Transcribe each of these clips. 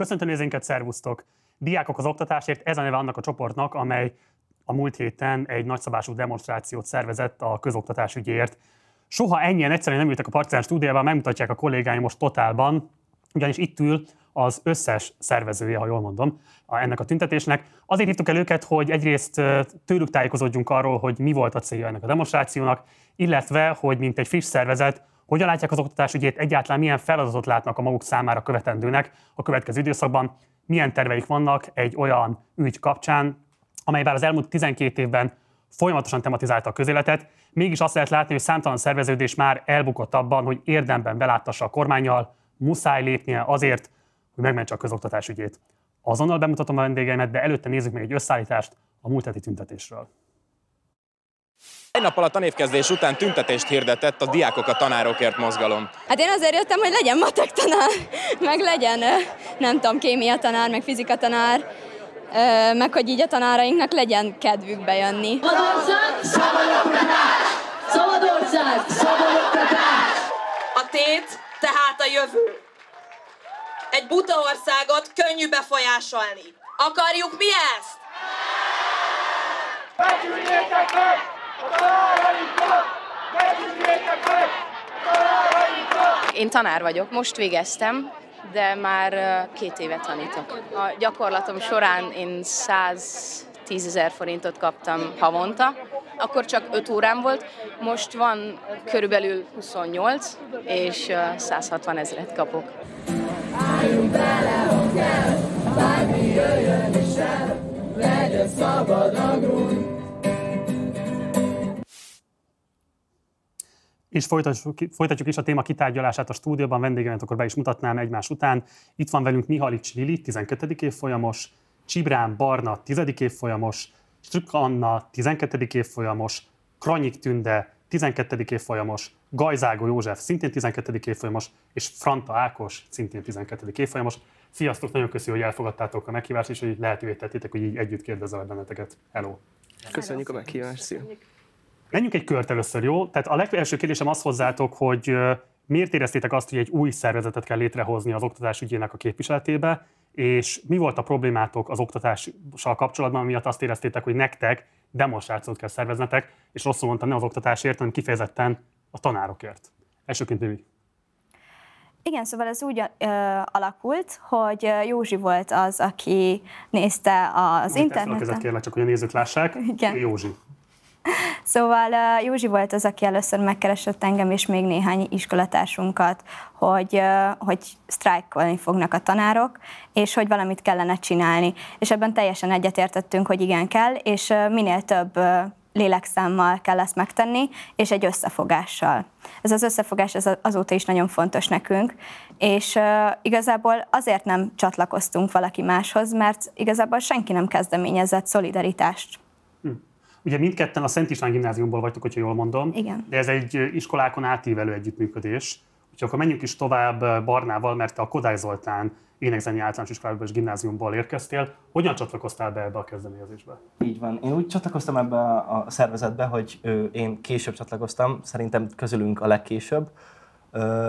Köszöntöm nézőinket, szervusztok! Diákok az oktatásért, ez a neve annak a csoportnak, amely a múlt héten egy nagyszabású demonstrációt szervezett a közoktatás ügyéért. Soha ennyien egyszerűen nem ültek a Partizán stúdióban, megmutatják a kollégáim most totálban, ugyanis itt ül az összes szervezője, ha jól mondom, ennek a tüntetésnek. Azért hívtuk el őket, hogy egyrészt tőlük tájékozódjunk arról, hogy mi volt a célja ennek a demonstrációnak, illetve, hogy mint egy friss szervezet, hogyan látják az oktatás ügyét, egyáltalán milyen feladatot látnak a maguk számára követendőnek a következő időszakban, milyen terveik vannak egy olyan ügy kapcsán, amely bár az elmúlt 12 évben folyamatosan tematizálta a közéletet, mégis azt lehet látni, hogy számtalan szerveződés már elbukott abban, hogy érdemben beláttassa a kormányjal, muszáj lépnie azért, hogy megmentse a közoktatás ügyét. Azonnal bemutatom a vendégeimet, de előtte nézzük meg egy összeállítást a múlt heti tüntetésről. Egy nap alatt tanévkezdés után tüntetést hirdetett a Diákok a Tanárokért mozgalom. Hát én azért jöttem, hogy legyen matek tanár, meg legyen, nem tudom, kémia tanár, meg fizika tanár, meg hogy így a tanárainknak legyen kedvük bejönni. Szabadország, szabad oktatás! Szabadország, szabad oktatás! A tét tehát a jövő. Egy buta országot könnyű befolyásolni. Akarjuk mi ezt? Becsüljétek meg Én tanár vagyok, most végeztem, de már két éve tanítok. A gyakorlatom során én 110 ezer forintot kaptam havonta, akkor csak 5 órám volt, most van körülbelül 28, és 160 ezeret kapok. Bármi jöjjön és el, legyen szabad a grúj. És folytatjuk, folytatjuk is a téma kitárgyalását a stúdióban, vendégemet akkor be is mutatnám egymás után. Itt van velünk Mihalics Lili, 12. évfolyamos, Csibrán Barna, 10. évfolyamos, Strüka Anna, 12. évfolyamos, Kranyik Tünde, 12. évfolyamos, Gajzágó József, szintén 12. évfolyamos, és Franta Ákos, szintén 12. évfolyamos. Sziasztok, nagyon köszönöm, hogy elfogadtátok a meghívást, és hogy lehetővé tettétek, hogy így együtt kérdezzel benneteket. Hello! Köszönjük a meghívást, szia! Menjünk egy kört először, jó? Tehát a legelső kérdésem az hozzátok, hogy miért éreztétek azt, hogy egy új szervezetet kell létrehozni az oktatás ügyének a képviseletébe, és mi volt a problémátok az oktatással kapcsolatban, miatt azt éreztétek, hogy nektek demonstrációt kell szerveznetek, és rosszul mondtam, nem az oktatásért, hanem kifejezetten a tanárokért. Elsőként Vivi. Igen, szóval ez úgy ö, alakult, hogy Józsi volt az, aki nézte az interneten. Fel kérlek, csak hogy a nézők lássák. Igen. Józsi. Szóval Józsi volt az, aki először megkeresett engem és még néhány iskolatársunkat, hogy, hogy sztrájkolni fognak a tanárok, és hogy valamit kellene csinálni. És ebben teljesen egyetértettünk, hogy igen kell, és minél több lélekszámmal kell ezt megtenni, és egy összefogással. Ez az összefogás ez azóta is nagyon fontos nekünk, és uh, igazából azért nem csatlakoztunk valaki máshoz, mert igazából senki nem kezdeményezett szolidaritást. Ugye mindketten a Szent István gimnáziumból vagytok, hogyha jól mondom. Igen. De ez egy iskolákon átívelő együttműködés. Úgyhogy akkor menjünk is tovább Barnával, mert te a Kodály Zoltán énekzeni általános iskolából és gimnáziumból érkeztél. Hogyan csatlakoztál be ebbe a kezdeményezésbe? Így van. Én úgy csatlakoztam ebbe a szervezetbe, hogy én később csatlakoztam, szerintem közülünk a legkésőbb.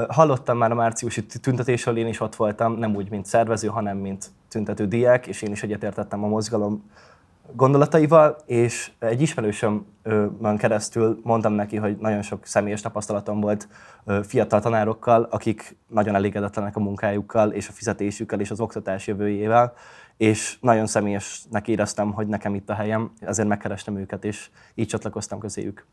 Hallottam már a márciusi tüntetésről, én is ott voltam, nem úgy, mint szervező, hanem mint tüntető diák, és én is egyetértettem a mozgalom gondolataival, és egy ismerősömön keresztül mondtam neki, hogy nagyon sok személyes tapasztalatom volt fiatal tanárokkal, akik nagyon elégedetlenek a munkájukkal, és a fizetésükkel, és az oktatás jövőjével, és nagyon személyesnek éreztem, hogy nekem itt a helyem, ezért megkerestem őket, és így csatlakoztam közéjük.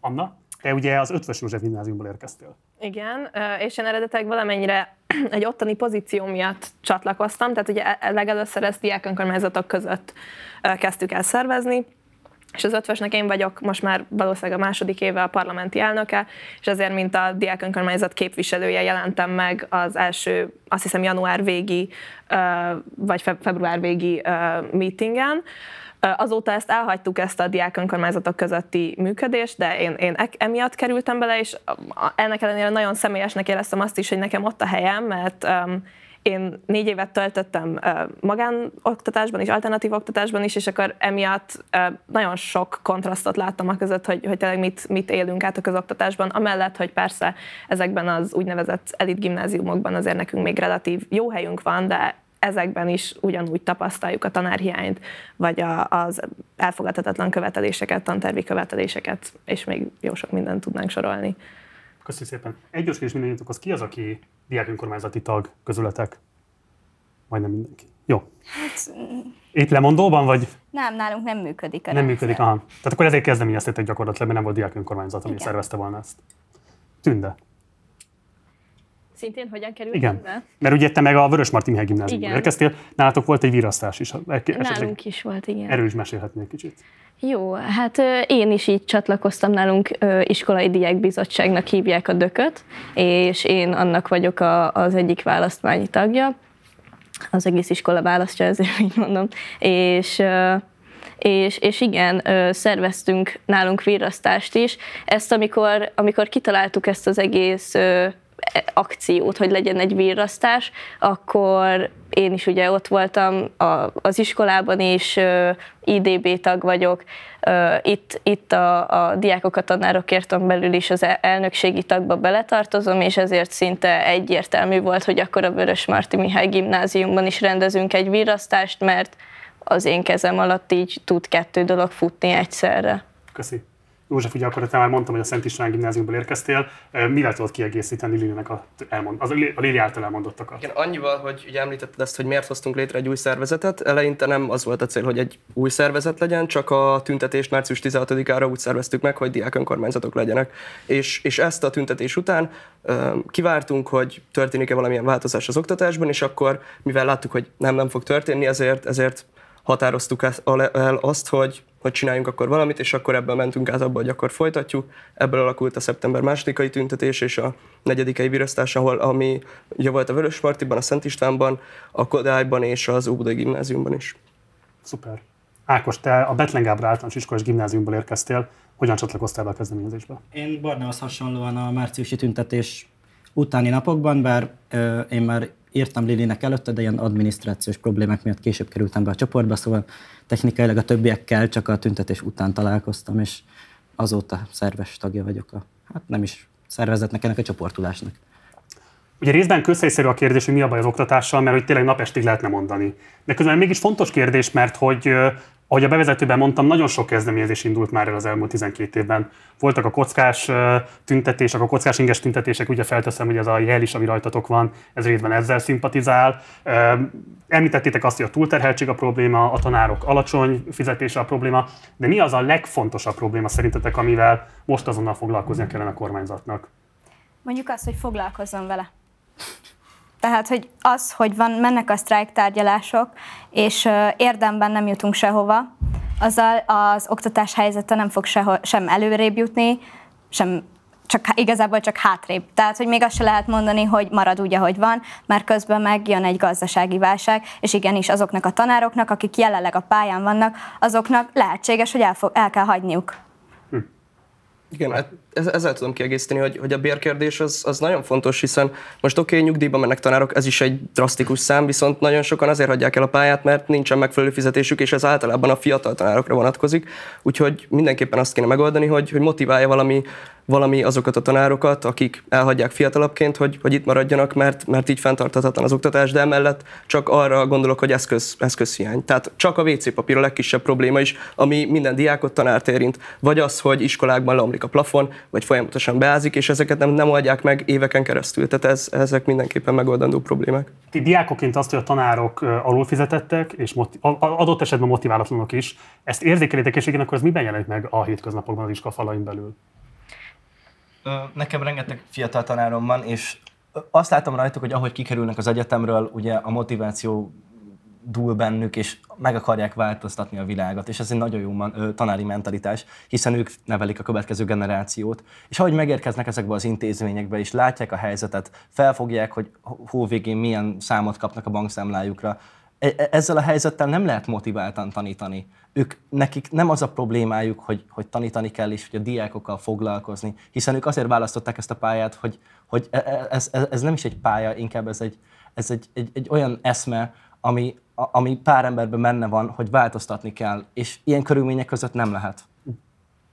Anna, te ugye az Ötvös József gimnáziumból érkeztél. Igen, és én eredetileg valamennyire egy ottani pozíció miatt csatlakoztam, tehát ugye e, legelőször ezt diák önkormányzatok között kezdtük el szervezni, és az ötvösnek én vagyok most már valószínűleg a második éve a parlamenti elnöke, és ezért, mint a diák önkormányzat képviselője jelentem meg az első, azt hiszem január végi, vagy február végi meetingen, Azóta ezt elhagytuk, ezt a diák önkormányzatok közötti működést, de én, én emiatt kerültem bele, és ennek ellenére nagyon személyesnek éreztem azt is, hogy nekem ott a helyem, mert um, én négy évet töltöttem magánoktatásban és alternatív oktatásban is, és akkor emiatt nagyon sok kontrasztot láttam a között, hogy, hogy tényleg mit, mit élünk át a közoktatásban, amellett, hogy persze ezekben az úgynevezett elit gimnáziumokban azért nekünk még relatív jó helyünk van, de ezekben is ugyanúgy tapasztaljuk a tanárhiányt, vagy a, az elfogadhatatlan követeléseket, tantervi követeléseket, és még jó sok mindent tudnánk sorolni. Köszönöm szépen. Egy gyors kérdés mindenkinek, az ki az, aki diák önkormányzati tag közületek? Majdnem mindenki. Jó. Hát, Itt lemondóban, vagy? Nem, nálunk nem működik a Nem rendszer. működik, aha. Tehát akkor ezért kezdeményeztétek gyakorlatilag, mert nem volt diák önkormányzat, ami Igen. szervezte volna ezt. Tünde. Szintén hogyan került Igen. Be? Mert ugye te meg a Vörös Martin Mihály gimnáziumban érkeztél, nálatok volt egy virasztás is. Nálunk is volt, igen. Erről is mesélhetnél kicsit. Jó, hát én is így csatlakoztam nálunk, iskolai diákbizottságnak hívják a dököt, és én annak vagyok a, az egyik választmányi tagja. Az egész iskola választja, ezért így mondom. És és, és igen, szerveztünk nálunk virasztást is. Ezt amikor, amikor kitaláltuk ezt az egész akciót, hogy legyen egy virrasztás, akkor én is ugye ott voltam a, az iskolában is, IDB tag vagyok, itt, itt a, a diákok a tanárokért belül is az elnökségi tagba beletartozom, és ezért szinte egyértelmű volt, hogy akkor a Vörös Marti Mihály gimnáziumban is rendezünk egy virrasztást, mert az én kezem alatt így tud kettő dolog futni egyszerre. Köszönöm. József, ugye akkor te már mondtam, hogy a Szent István gimnáziumból érkeztél. Mivel tudod kiegészíteni Lilinek a, elmond, az, a Lili által elmondottakat? Igen, annyival, hogy ugye említetted ezt, hogy miért hoztunk létre egy új szervezetet. Eleinte nem az volt a cél, hogy egy új szervezet legyen, csak a tüntetést március 16-ára úgy szerveztük meg, hogy diák önkormányzatok legyenek. És, és ezt a tüntetés után kivártunk, hogy történik-e valamilyen változás az oktatásban, és akkor, mivel láttuk, hogy nem, nem fog történni, ezért, ezért határoztuk el azt, hogy, hogy csináljunk akkor valamit, és akkor ebből mentünk át abba, hogy akkor folytatjuk. Ebből alakult a szeptember másodikai tüntetés és a negyedikei virasztás, ahol, ami ugye volt a Vörösmartiban, a Szent Istvánban, a Kodályban és az Óbudai gimnáziumban is. Szuper. Ákos, te a Betlen Gábor általános iskolás gimnáziumból érkeztél. Hogyan csatlakoztál be a kezdeményezésbe? Én Barnához hasonlóan a márciusi tüntetés utáni napokban, bár ö, én már írtam Lilinek előtte, de ilyen adminisztrációs problémák miatt később kerültem be a csoportba, szóval technikailag a többiekkel csak a tüntetés után találkoztam, és azóta szerves tagja vagyok a, hát nem is szervezetnek, ennek a csoportulásnak. Ugye részben közhelyszerű a kérdés, hogy mi a baj az oktatással, mert hogy tényleg napestig lehetne mondani. De közben mégis fontos kérdés, mert hogy ahogy a bevezetőben mondtam, nagyon sok kezdeményezés indult már el az elmúlt 12 évben. Voltak a kockás tüntetések, a kockás inges tüntetések, ugye felteszem, hogy ez a jel is, ami rajtatok van, ez részben ezzel szimpatizál. Említettétek azt, hogy a túlterheltség a probléma, a tanárok alacsony fizetése a probléma, de mi az a legfontosabb probléma szerintetek, amivel most azonnal foglalkoznia kellene a kormányzatnak? Mondjuk azt, hogy foglalkozzon vele. Tehát, hogy az, hogy van, mennek a sztrájk tárgyalások, és érdemben nem jutunk sehova, azzal az oktatás helyzete nem fog seho, sem előrébb jutni, sem csak, igazából csak hátrébb. Tehát, hogy még azt se lehet mondani, hogy marad úgy, ahogy van, mert közben megjön egy gazdasági válság, és igenis azoknak a tanároknak, akik jelenleg a pályán vannak, azoknak lehetséges, hogy el, fog, el kell hagyniuk. Hm. Igen, hát ezzel tudom kiegészíteni, hogy, hogy a bérkérdés az, az nagyon fontos, hiszen most oké, okay, nyugdíjba mennek tanárok, ez is egy drasztikus szám, viszont nagyon sokan azért hagyják el a pályát, mert nincsen megfelelő fizetésük, és ez általában a fiatal tanárokra vonatkozik. Úgyhogy mindenképpen azt kéne megoldani, hogy, hogy motiválja valami, valami azokat a tanárokat, akik elhagyják fiatalabbként, hogy, hogy itt maradjanak, mert, mert így fenntarthatatlan az oktatás, de emellett csak arra gondolok, hogy eszköz, eszközhiány. Tehát csak a WC papír a legkisebb probléma is, ami minden diákot tanárt érint. Vagy az, hogy iskolákban leomlik a plafon, vagy folyamatosan beázik, és ezeket nem, nem oldják meg éveken keresztül. Tehát ez, ezek mindenképpen megoldandó problémák. Ti diákoként azt, hogy a tanárok alul fizetettek, és moti- adott esetben motiválatlanok is, ezt érzékelitek, és igen, akkor ez miben jelenik meg a hétköznapokban az iskola falain belül? Nekem rengeteg fiatal tanárom van, és azt látom rajtuk, hogy ahogy kikerülnek az egyetemről, ugye a motiváció dúl bennük, és meg akarják változtatni a világot, és ez egy nagyon jó man, tanári mentalitás, hiszen ők nevelik a következő generációt. És ahogy megérkeznek ezekbe az intézményekbe, és látják a helyzetet, felfogják, hogy hó végén milyen számot kapnak a bankszámlájukra, e, e, ezzel a helyzettel nem lehet motiváltan tanítani. Ők, nekik nem az a problémájuk, hogy, hogy tanítani kell, és hogy a diákokkal foglalkozni, hiszen ők azért választották ezt a pályát, hogy, hogy e, ez, ez, ez nem is egy pálya, inkább ez egy, ez egy, egy, egy olyan eszme, ami, a- ami pár emberben benne van, hogy változtatni kell, és ilyen körülmények között nem lehet.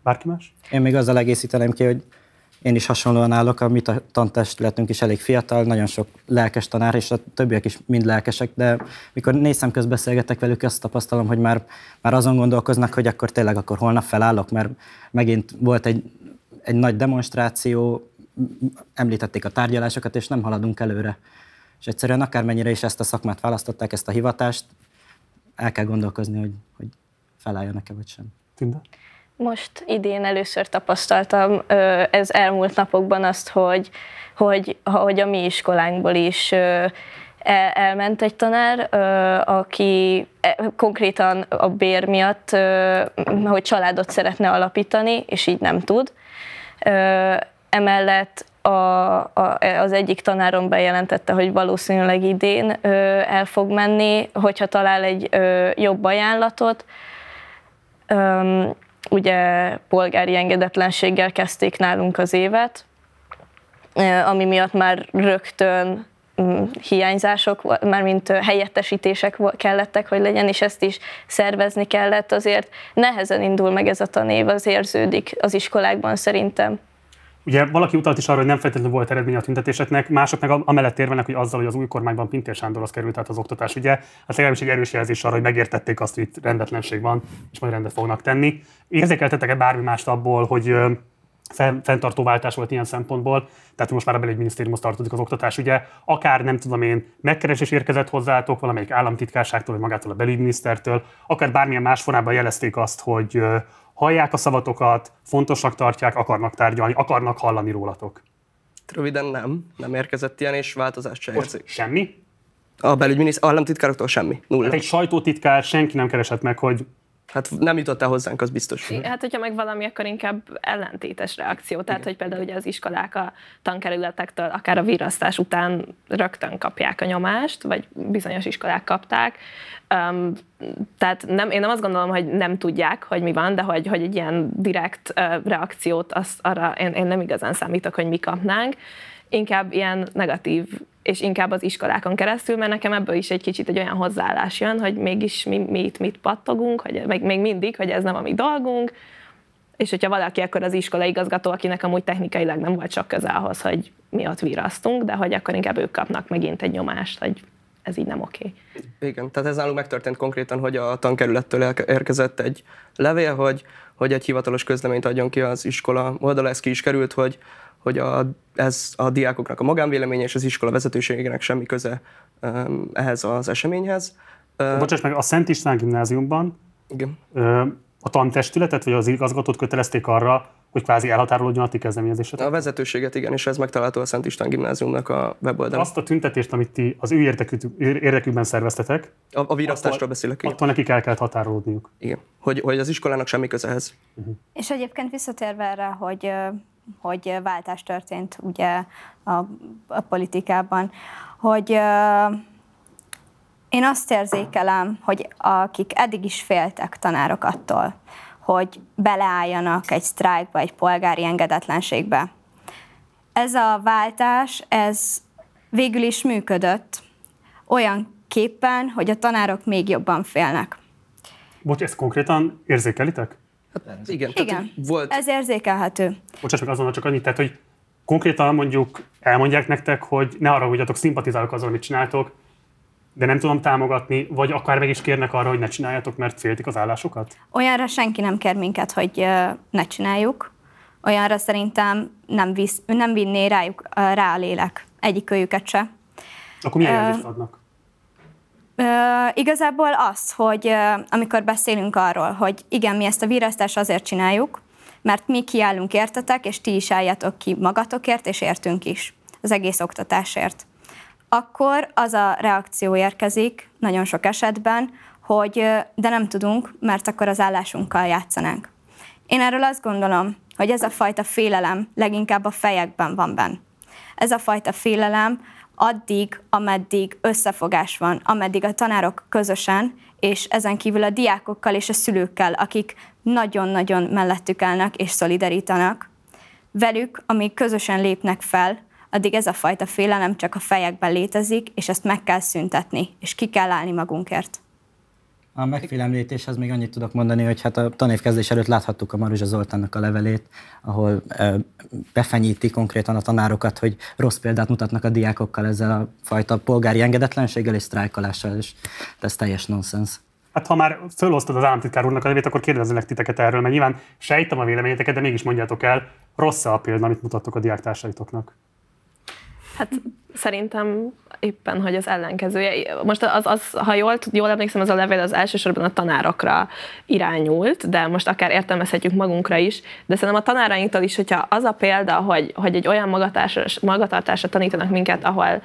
Bárki más? Én még azzal egészíteném ki, hogy én is hasonlóan állok, a mi ta- tantestületünk is elég fiatal, nagyon sok lelkes tanár, és a többiek is mind lelkesek, de mikor nézem beszélgetek velük, azt tapasztalom, hogy már, már azon gondolkoznak, hogy akkor tényleg akkor holnap felállok, mert megint volt egy, egy nagy demonstráció, említették a tárgyalásokat, és nem haladunk előre. És egyszerűen akármennyire is ezt a szakmát választották, ezt a hivatást, el kell gondolkozni, hogy, hogy felálljanak-e vagy sem. Tünde? Most idén először tapasztaltam ez elmúlt napokban azt, hogy, hogy, hogy a mi iskolánkból is elment egy tanár, aki e, konkrétan a bér miatt, hogy családot szeretne alapítani, és így nem tud. Emellett a, a, az egyik tanárom bejelentette, hogy valószínűleg idén ö, el fog menni, hogyha talál egy ö, jobb ajánlatot. Öm, ugye polgári engedetlenséggel kezdték nálunk az évet, ami miatt már rögtön mm, hiányzások, mármint helyettesítések kellettek, hogy legyen, és ezt is szervezni kellett, azért nehezen indul meg ez a tanév, az érződik az iskolákban szerintem. Ugye valaki utalt is arra, hogy nem feltétlenül volt eredmény a tüntetéseknek, mások meg amellett érvelnek, hogy azzal, hogy az új kormányban Pintér Sándorhoz került át az oktatás, ugye, hát legalábbis egy erős jelzés arra, hogy megértették azt, hogy itt rendetlenség van, és majd rendet fognak tenni. Érzékeltetek-e bármi mást abból, hogy fenntartóváltás volt ilyen szempontból, tehát most már a belügyminisztériumhoz tartozik az oktatás, ugye, akár nem tudom én, megkeresés érkezett hozzátok valamelyik államtitkárságtól, vagy magától a belügyminisztertől, akár bármilyen más formában jelezték azt, hogy hallják a szavatokat, fontosnak tartják, akarnak tárgyalni, akarnak hallani rólatok. Röviden nem, nem érkezett ilyen, és változást se érzik. semmi? A belügyminiszter, államtitkároktól semmi, nulla. Hát egy sajtótitkár, senki nem keresett meg, hogy Hát nem jutott el hozzánk, az biztos. Hát, hogyha meg valami, akkor inkább ellentétes reakció. Tehát, hogy például ugye az iskolák a tankerületektől akár a virasztás után rögtön kapják a nyomást, vagy bizonyos iskolák kapták. Um, tehát nem, én nem azt gondolom, hogy nem tudják, hogy mi van, de hogy, hogy egy ilyen direkt uh, reakciót, azt arra én, én nem igazán számítok, hogy mi kapnánk. Inkább ilyen negatív és inkább az iskolákon keresztül, mert nekem ebből is egy kicsit egy olyan hozzáállás jön, hogy mégis mi, mi itt mit pattogunk, hogy még, még mindig, hogy ez nem a mi dolgunk, és hogyha valaki, akkor az iskola igazgató, akinek amúgy technikailag nem volt sok köze ahhoz, hogy mi ott virasztunk, de hogy akkor inkább ők kapnak megint egy nyomást, hogy ez így nem oké. Igen, tehát ez nálunk megtörtént konkrétan, hogy a tankerülettől érkezett egy levél, hogy, hogy egy hivatalos közleményt adjon ki az iskola oldala, ez ki is került, hogy, hogy a, ez a diákoknak a magánvéleménye és az iskola vezetőségének semmi köze um, ehhez az eseményhez. Uh, Bocsáss meg, a Szent István gimnáziumban igen. a tantestületet vagy az igazgatót kötelezték arra, hogy kvázi elhatárolódjon a ti kezdeményezésetek? A vezetőséget igen, és ez megtalálható a Szent István gimnáziumnak a weboldalon. Azt a tüntetést, amit ti az ő érdekük, érdekükben szerveztetek, A, a virasztásról beszélek. Igen. attól nekik el kellett határolódniuk. igen. Hogy, hogy az iskolának semmi köze ehhez. És egyébként visszatérve erre, hogy, hogy váltás történt ugye a, a politikában, hogy én azt érzékelem, hogy akik eddig is féltek tanárok attól, hogy beleálljanak egy sztrájkba, egy polgári engedetlenségbe. Ez a váltás, ez végül is működött olyan képpen, hogy a tanárok még jobban félnek. Bocs, ezt konkrétan érzékelitek? Igen, Igen, volt ez érzékelhető. Bocsáss meg azonnal csak annyit, tehát, hogy konkrétan mondjuk elmondják nektek, hogy ne arra, hogy szimpatizálok azzal, amit csináltok, de nem tudom támogatni, vagy akár meg is kérnek arra, hogy ne csináljátok, mert féltik az állásokat? Olyanra senki nem kér minket, hogy ne csináljuk. Olyanra szerintem nem, visz, nem vinné rájuk, rá a lélek. Egyik őjüket se. Akkor milyen jelzést adnak? Igazából az, hogy amikor beszélünk arról, hogy igen, mi ezt a virasztást azért csináljuk, mert mi kiállunk értetek, és ti is álljatok ki magatokért, és értünk is az egész oktatásért. Akkor az a reakció érkezik nagyon sok esetben, hogy de nem tudunk, mert akkor az állásunkkal játszanánk. Én erről azt gondolom, hogy ez a fajta félelem leginkább a fejekben van benn. Ez a fajta félelem addig, ameddig összefogás van, ameddig a tanárok közösen, és ezen kívül a diákokkal és a szülőkkel, akik nagyon-nagyon mellettük állnak és szolidarítanak, velük, amíg közösen lépnek fel, addig ez a fajta félelem csak a fejekben létezik, és ezt meg kell szüntetni, és ki kell állni magunkért. A megfélemlítéshez még annyit tudok mondani, hogy hát a tanévkezdés előtt láthattuk a Maruzsa Zoltánnak a levelét, ahol befenyíti konkrétan a tanárokat, hogy rossz példát mutatnak a diákokkal ezzel a fajta polgári engedetlenséggel és sztrájkolással, és ez teljes nonsens. Hát ha már fölhoztad az államtitkár úrnak a nevét, akkor kérdezzelek titeket erről, mert nyilván sejtem a véleményeteket, de mégis mondjátok el, rossz a példa, amit mutattok a diáktársaitoknak. Hát szerintem éppen, hogy az ellenkezője. Most az, az ha jól, jól emlékszem, az a levél az elsősorban a tanárokra irányult, de most akár értelmezhetjük magunkra is, de szerintem a tanárainktól is, hogyha az a példa, hogy, hogy egy olyan magatartásra tanítanak minket, ahol,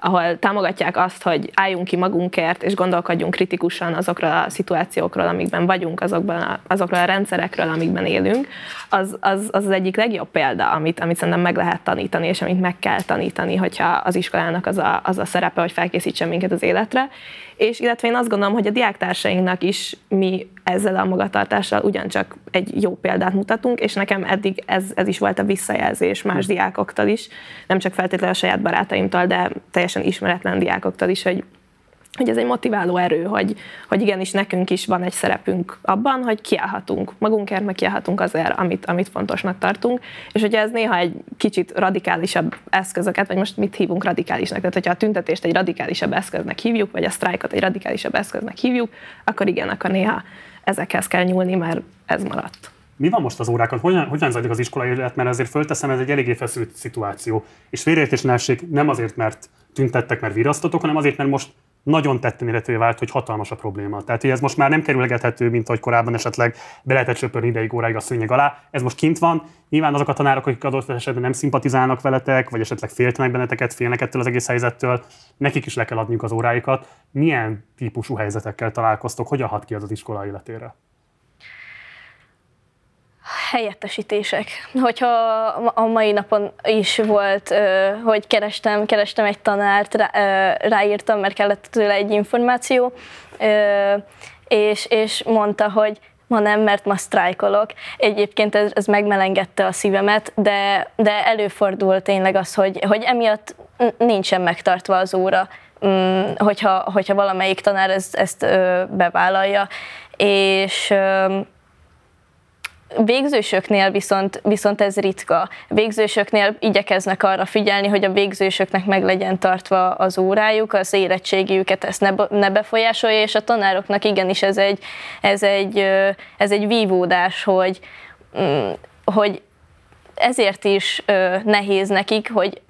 ahol támogatják azt, hogy álljunk ki magunkért, és gondolkodjunk kritikusan azokról a szituációkról, amikben vagyunk, azokban a, azokról a rendszerekről, amikben élünk, az az, az, az egyik legjobb példa, amit, amit szerintem meg lehet tanítani, és amit meg kell tanítani, hogyha az iskolának az a, az a szerepe, hogy felkészítsen minket az életre, és illetve én azt gondolom, hogy a diáktársainknak is mi ezzel a magatartással ugyancsak egy jó példát mutatunk, és nekem eddig ez, ez is volt a visszajelzés más diákoktól is, nem csak feltétlenül a saját barátaimtól, de teljesen ismeretlen diákoktól is, hogy hogy ez egy motiváló erő, hogy, hogy igenis nekünk is van egy szerepünk abban, hogy kiállhatunk magunkért, meg kiállhatunk azért, amit, amit fontosnak tartunk, és hogyha ez néha egy kicsit radikálisabb eszközöket, vagy most mit hívunk radikálisnak, tehát hogyha a tüntetést egy radikálisabb eszköznek hívjuk, vagy a sztrájkot egy radikálisabb eszköznek hívjuk, akkor igen, akkor néha ezekhez kell nyúlni, mert ez maradt. Mi van most az órákon? Hogyan, hogyan zajlik az iskolai élet? Mert ezért fölteszem, ez egy eléggé feszült szituáció. És félreértés nem azért, mert tüntettek, mert virasztotok, hanem azért, mert most nagyon tetten érhetővé vált, hogy hatalmas a probléma. Tehát, hogy ez most már nem kerülgethető, mint ahogy korábban esetleg be lehetett söpörni ideig óráig a szőnyeg alá. Ez most kint van. Nyilván azok a tanárok, akik adott esetben nem szimpatizálnak veletek, vagy esetleg féltenek benneteket, félnek ettől az egész helyzettől, nekik is le kell adniuk az óráikat. Milyen típusú helyzetekkel találkoztok? Hogyan hat ki az az iskola életére? Helyettesítések. Hogyha a mai napon is volt, hogy kerestem, kerestem egy tanárt, ráírtam, mert kellett tőle egy információ, és, és mondta, hogy ma nem, mert ma sztrájkolok. Egyébként ez, ez megmelengette a szívemet, de, de előfordul tényleg az, hogy, hogy emiatt nincsen megtartva az óra, mm, hogyha, hogyha valamelyik tanár ezt, ezt bevállalja. És Végzősöknél viszont, viszont ez ritka. Végzősöknél igyekeznek arra figyelni, hogy a végzősöknek meg legyen tartva az órájuk, az érettségiüket ezt ne, ne befolyásolja, és a tanároknak igenis ez egy, ez egy, ez egy vívódás, hogy, mm, hogy ezért is nehéz nekik, hogy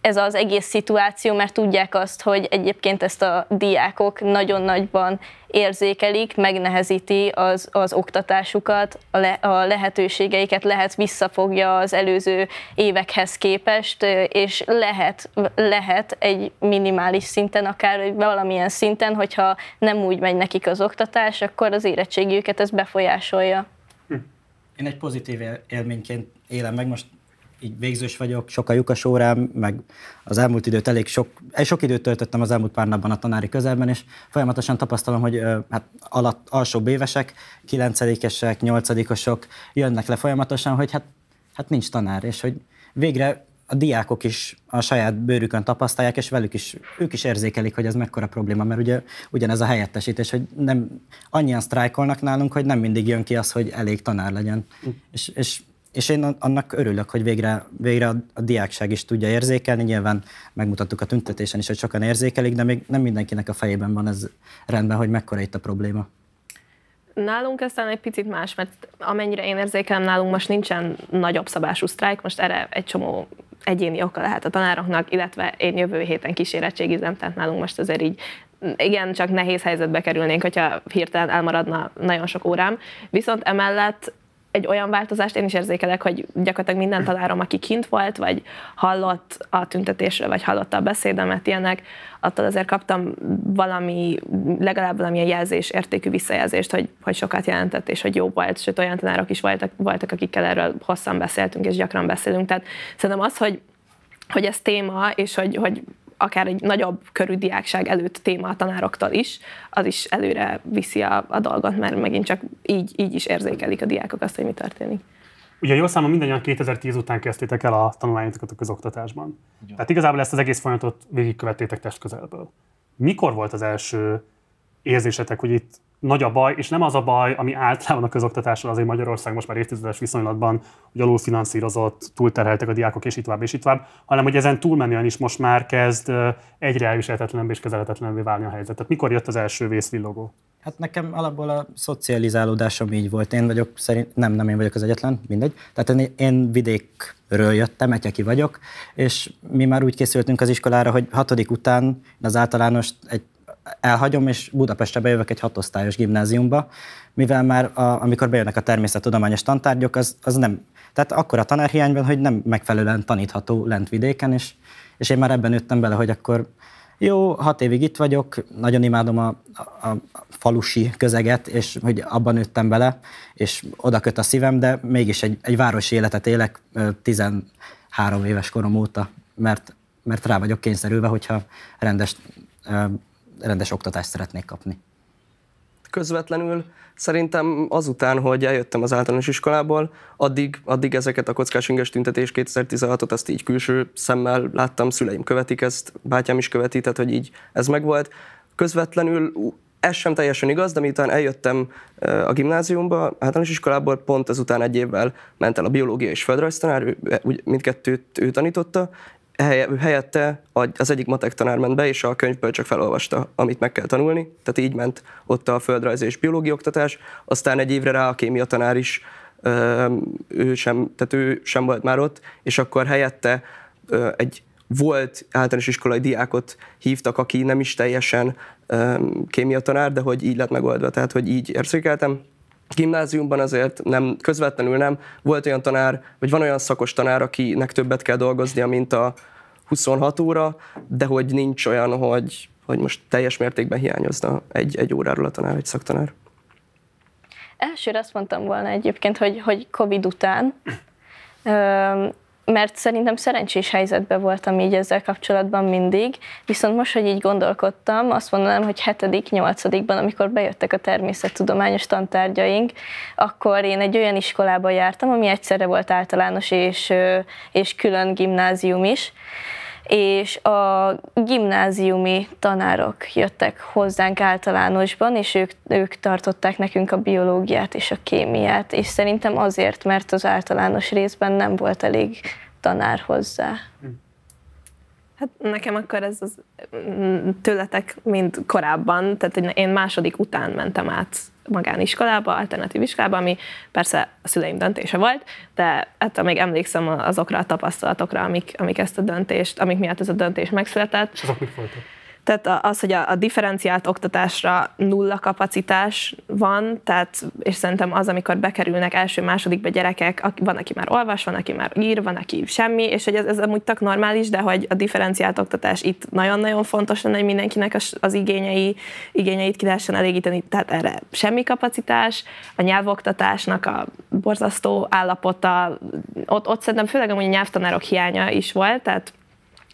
ez az egész szituáció, mert tudják azt, hogy egyébként ezt a diákok nagyon nagyban érzékelik, megnehezíti az, az oktatásukat, a, le, a lehetőségeiket, lehet visszafogja az előző évekhez képest, és lehet, lehet egy minimális szinten, akár valamilyen szinten, hogyha nem úgy megy nekik az oktatás, akkor az érettségiüket ez befolyásolja. Hm. Én egy pozitív élményként élem meg, most így végzős vagyok, sok a lyukas órám, meg az elmúlt időt elég sok, sok időt töltöttem az elmúlt pár napban a tanári közelben, és folyamatosan tapasztalom, hogy hát alatt, alsó évesek, kilencedikesek, nyolcadikosok jönnek le folyamatosan, hogy hát, hát nincs tanár, és hogy végre a diákok is a saját bőrükön tapasztalják, és velük is, ők is érzékelik, hogy ez mekkora probléma, mert ugye ugyanez a helyettesítés, hogy nem annyian sztrájkolnak nálunk, hogy nem mindig jön ki az, hogy elég tanár legyen. Mm. És, és és én annak örülök, hogy végre, végre a, diákság is tudja érzékelni. Nyilván megmutattuk a tüntetésen is, hogy sokan érzékelik, de még nem mindenkinek a fejében van ez rendben, hogy mekkora itt a probléma. Nálunk ez talán egy picit más, mert amennyire én érzékelem, nálunk most nincsen nagyobb szabású sztrájk, most erre egy csomó egyéni oka lehet a tanároknak, illetve én jövő héten kísérettségizem, tehát nálunk most azért így igen, csak nehéz helyzetbe kerülnénk, hogyha hirtelen elmaradna nagyon sok órám. Viszont emellett egy olyan változást én is érzékelek, hogy gyakorlatilag minden tanárom, aki kint volt, vagy hallott a tüntetésről, vagy hallotta a beszédemet, ilyenek, attól azért kaptam valami, legalább valamilyen jelzés, értékű visszajelzést, hogy, hogy sokat jelentett, és hogy jó volt, sőt olyan tanárok is voltak, voltak, akikkel erről hosszan beszéltünk, és gyakran beszélünk. Tehát szerintem az, hogy hogy ez téma, és hogy, hogy akár egy nagyobb körű diákság előtt téma a tanároktól is, az is előre viszi a, a dolgot, mert megint csak így, így is érzékelik a diákok azt, hogy mi történik. Ugye jól számom mindannyian 2010 után kezdtétek el a tanulmányokat a közoktatásban. Igen. Tehát igazából ezt az egész folyamatot végigkövettétek testközelből. Mikor volt az első érzésetek, hogy itt nagy a baj, és nem az a baj, ami általában a közoktatással azért Magyarország most már évtizedes viszonylatban, hogy alulfinanszírozott, túlterheltek a diákok, és itt tovább, és itt tovább, hanem hogy ezen túlmenően is most már kezd egyre elviselhetetlenebbé és kezelhetetlenebbé válni a helyzet. Tehát mikor jött az első vészvillogó? Hát nekem alapból a szocializálódásom így volt. Én vagyok, szerint, nem, nem én vagyok az egyetlen, mindegy. Tehát én, én vidékről jöttem, Etyeki vagyok, és mi már úgy készültünk az iskolára, hogy hatodik után az általános egy elhagyom, és Budapestre bejövök egy hatosztályos gimnáziumba, mivel már a, amikor bejönnek a természettudományos tantárgyok, az, az nem, tehát akkor a tanárhiányban, hogy nem megfelelően tanítható lent vidéken, és, és én már ebben nőttem bele, hogy akkor jó, hat évig itt vagyok, nagyon imádom a, a, a falusi közeget, és hogy abban nőttem bele, és oda köt a szívem, de mégis egy, egy városi életet élek 13 éves korom óta, mert, mert rá vagyok kényszerülve, hogyha rendes rendes oktatást szeretnék kapni. Közvetlenül szerintem azután, hogy eljöttem az általános iskolából, addig, addig ezeket a kockás inges tüntetés 2016-ot, azt így külső szemmel láttam, szüleim követik ezt, bátyám is követi, tehát hogy így ez megvolt. Közvetlenül ez sem teljesen igaz, de miután eljöttem a gimnáziumba, általános iskolából, pont ezután egy évvel ment el a biológia és földrajztanár, mindkettőt ő tanította, helyette az egyik matek tanár ment be, és a könyvből csak felolvasta, amit meg kell tanulni. Tehát így ment ott a földrajz és biológia oktatás. Aztán egy évre rá a kémia tanár is, ő sem, tehát ő sem volt már ott, és akkor helyette egy volt általános iskolai diákot hívtak, aki nem is teljesen kémia tanár, de hogy így lett megoldva, tehát hogy így érzékeltem. Gimnáziumban azért nem, közvetlenül nem. Volt olyan tanár, vagy van olyan szakos tanár, akinek többet kell dolgoznia, mint a 26 óra, de hogy nincs olyan, hogy, hogy most teljes mértékben hiányozna egy, egy óráról a tanár, egy szaktanár. Elsőre azt mondtam volna egyébként, hogy, hogy Covid után, mert szerintem szerencsés helyzetben voltam így ezzel kapcsolatban mindig, viszont most, hogy így gondolkodtam, azt mondanám, hogy hetedik, nyolcadikban, amikor bejöttek a természettudományos tantárgyaink, akkor én egy olyan iskolába jártam, ami egyszerre volt általános és, és külön gimnázium is, és a gimnáziumi tanárok jöttek hozzánk általánosban, és ők, ők tartották nekünk a biológiát és a kémiát, és szerintem azért, mert az általános részben nem volt elég tanár hozzá. Hát nekem akkor ez az mm, tőletek, mint korábban, tehát én második után mentem át magániskolába, alternatív iskolába, ami persze a szüleim döntése volt, de ettől még emlékszem azokra a tapasztalatokra, amik, amik ezt a döntést, amik miatt ez a döntés megszületett. És azok mit voltak? Tehát az, hogy a, a differenciált oktatásra nulla kapacitás van, tehát, és szerintem az, amikor bekerülnek első-másodikba gyerekek, van, aki már olvas, van, aki már ír, van, aki semmi, és hogy ez, ez amúgy tök normális, de hogy a differenciált oktatás itt nagyon-nagyon fontos lenne, hogy mindenkinek az, az igényei, igényeit ki lehessen elégíteni, tehát erre semmi kapacitás, a nyelvoktatásnak a borzasztó állapota, ott, ott szerintem főleg amúgy a nyelvtanárok hiánya is volt, tehát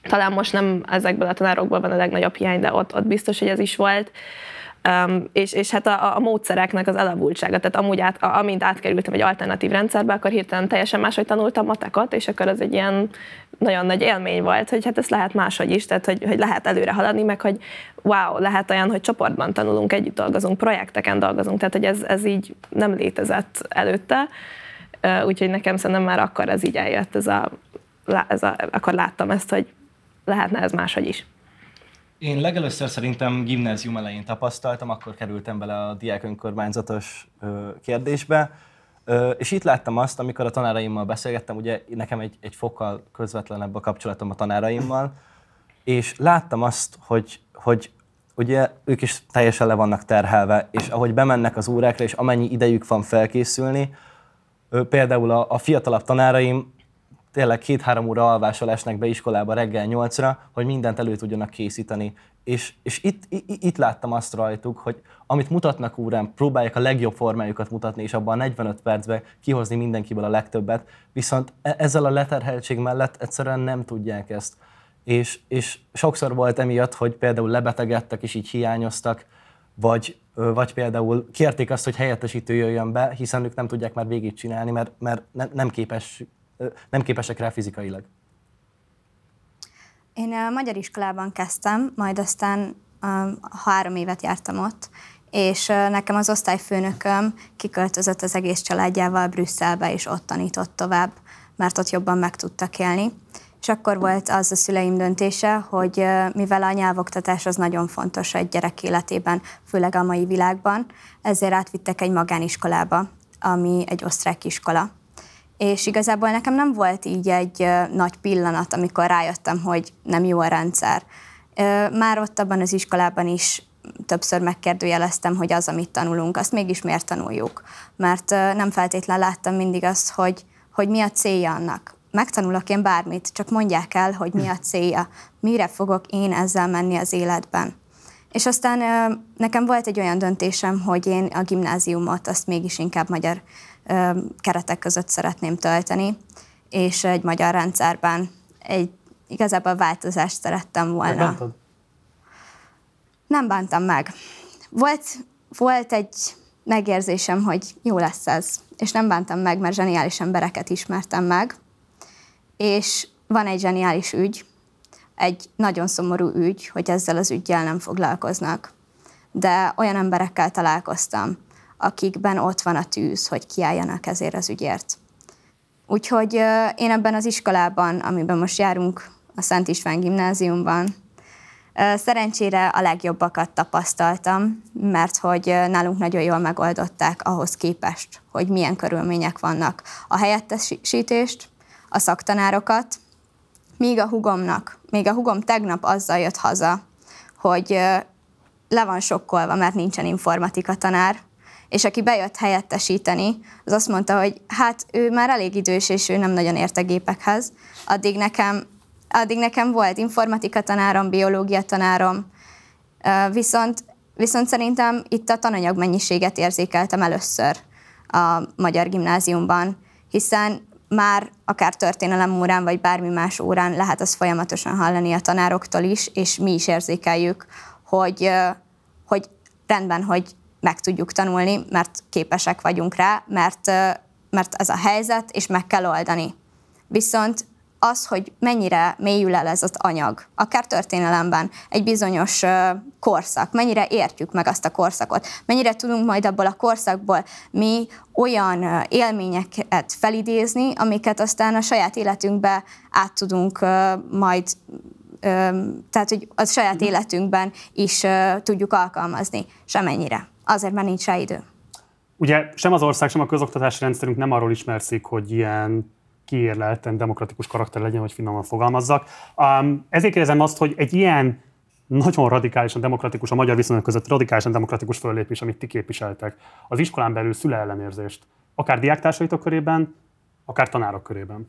talán most nem ezekből a tanárokból van a legnagyobb hiány, de ott, ott biztos, hogy ez is volt. Um, és, és hát a, a módszereknek az elavultsága, tehát amúgy át, a, amint átkerültem egy alternatív rendszerbe, akkor hirtelen teljesen máshogy tanultam matekot, és akkor az egy ilyen nagyon nagy élmény volt, hogy hát ezt lehet máshogy is, tehát hogy, hogy lehet előre haladni, meg hogy wow, lehet olyan, hogy csoportban tanulunk, együtt dolgozunk, projekteken dolgozunk, tehát hogy ez, ez így nem létezett előtte, úgyhogy nekem szerintem már akkor ez így eljött, ez a, ez a, akkor láttam ezt, hogy lehetne ez máshogy is. Én legelőször szerintem gimnázium elején tapasztaltam, akkor kerültem bele a diák önkormányzatos kérdésbe, és itt láttam azt, amikor a tanáraimmal beszélgettem, ugye nekem egy, egy fokkal közvetlenebb a kapcsolatom a tanáraimmal, és láttam azt, hogy, hogy ugye ők is teljesen le vannak terhelve, és ahogy bemennek az órákra, és amennyi idejük van felkészülni, például a, a fiatalabb tanáraim tényleg két-három óra alvással esnek be iskolába reggel nyolcra, hogy mindent elő tudjanak készíteni. És, és itt, itt, itt láttam azt rajtuk, hogy amit mutatnak órán, próbálják a legjobb formájukat mutatni, és abban a 45 percben kihozni mindenkiből a legtöbbet, viszont e, ezzel a leterheltség mellett egyszerűen nem tudják ezt. És, és sokszor volt emiatt, hogy például lebetegedtek, és így hiányoztak, vagy Vagy például kérték azt, hogy helyettesítő jöjjön be, hiszen ők nem tudják már végigcsinálni, mert, mert ne- nem, képes, nem képesek rá fizikailag. Én a magyar iskolában kezdtem, majd aztán három évet jártam ott, és nekem az osztályfőnököm kiköltözött az egész családjával Brüsszelbe, és ott tanított tovább, mert ott jobban meg tudtak élni. És akkor volt az a szüleim döntése, hogy mivel a nyelvoktatás az nagyon fontos egy gyerek életében, főleg a mai világban, ezért átvittek egy magániskolába, ami egy osztrák iskola és igazából nekem nem volt így egy nagy pillanat, amikor rájöttem, hogy nem jó a rendszer. Már ott abban az iskolában is többször megkérdőjeleztem, hogy az, amit tanulunk, azt mégis miért tanuljuk. Mert nem feltétlen láttam mindig azt, hogy, hogy mi a célja annak. Megtanulok én bármit, csak mondják el, hogy mi a célja, mire fogok én ezzel menni az életben. És aztán nekem volt egy olyan döntésem, hogy én a gimnáziumot azt mégis inkább magyar keretek között szeretném tölteni, és egy magyar rendszerben egy igazából változást szerettem volna. Megbántad? Nem bántam meg. Volt, volt egy megérzésem, hogy jó lesz ez, és nem bántam meg, mert zseniális embereket ismertem meg, és van egy zseniális ügy, egy nagyon szomorú ügy, hogy ezzel az ügyjel nem foglalkoznak. De olyan emberekkel találkoztam, akikben ott van a tűz, hogy kiálljanak ezért az ügyért. Úgyhogy én ebben az iskolában, amiben most járunk, a Szent István gimnáziumban, szerencsére a legjobbakat tapasztaltam, mert hogy nálunk nagyon jól megoldották ahhoz képest, hogy milyen körülmények vannak. A helyettesítést, a szaktanárokat, míg a hugomnak, még a hugom tegnap azzal jött haza, hogy le van sokkolva, mert nincsen informatika tanár, és aki bejött helyettesíteni, az azt mondta, hogy hát ő már elég idős, és ő nem nagyon ért a gépekhez. Addig nekem, addig nekem volt informatika tanárom, biológia tanárom, viszont, viszont szerintem itt a tananyag mennyiséget érzékeltem először a magyar gimnáziumban, hiszen már akár történelem órán, vagy bármi más órán lehet azt folyamatosan hallani a tanároktól is, és mi is érzékeljük, hogy, hogy rendben, hogy meg tudjuk tanulni, mert képesek vagyunk rá, mert, mert ez a helyzet, és meg kell oldani. Viszont az, hogy mennyire mélyül el ez az anyag, akár történelemben, egy bizonyos korszak, mennyire értjük meg azt a korszakot, mennyire tudunk majd abból a korszakból mi olyan élményeket felidézni, amiket aztán a saját életünkbe át tudunk majd tehát, hogy a saját életünkben is tudjuk alkalmazni, semennyire. Azért, mert nincs rá idő. Ugye sem az ország, sem a közoktatási rendszerünk nem arról ismerszik, hogy ilyen kiérlelten demokratikus karakter legyen, hogy finoman fogalmazzak. Um, ezért kérdezem azt, hogy egy ilyen nagyon radikálisan demokratikus, a magyar viszonyok között radikálisan demokratikus föllépés, amit ti képviseltek, az iskolán belül szüle ellenérzést, akár diáktársaitok körében, akár tanárok körében.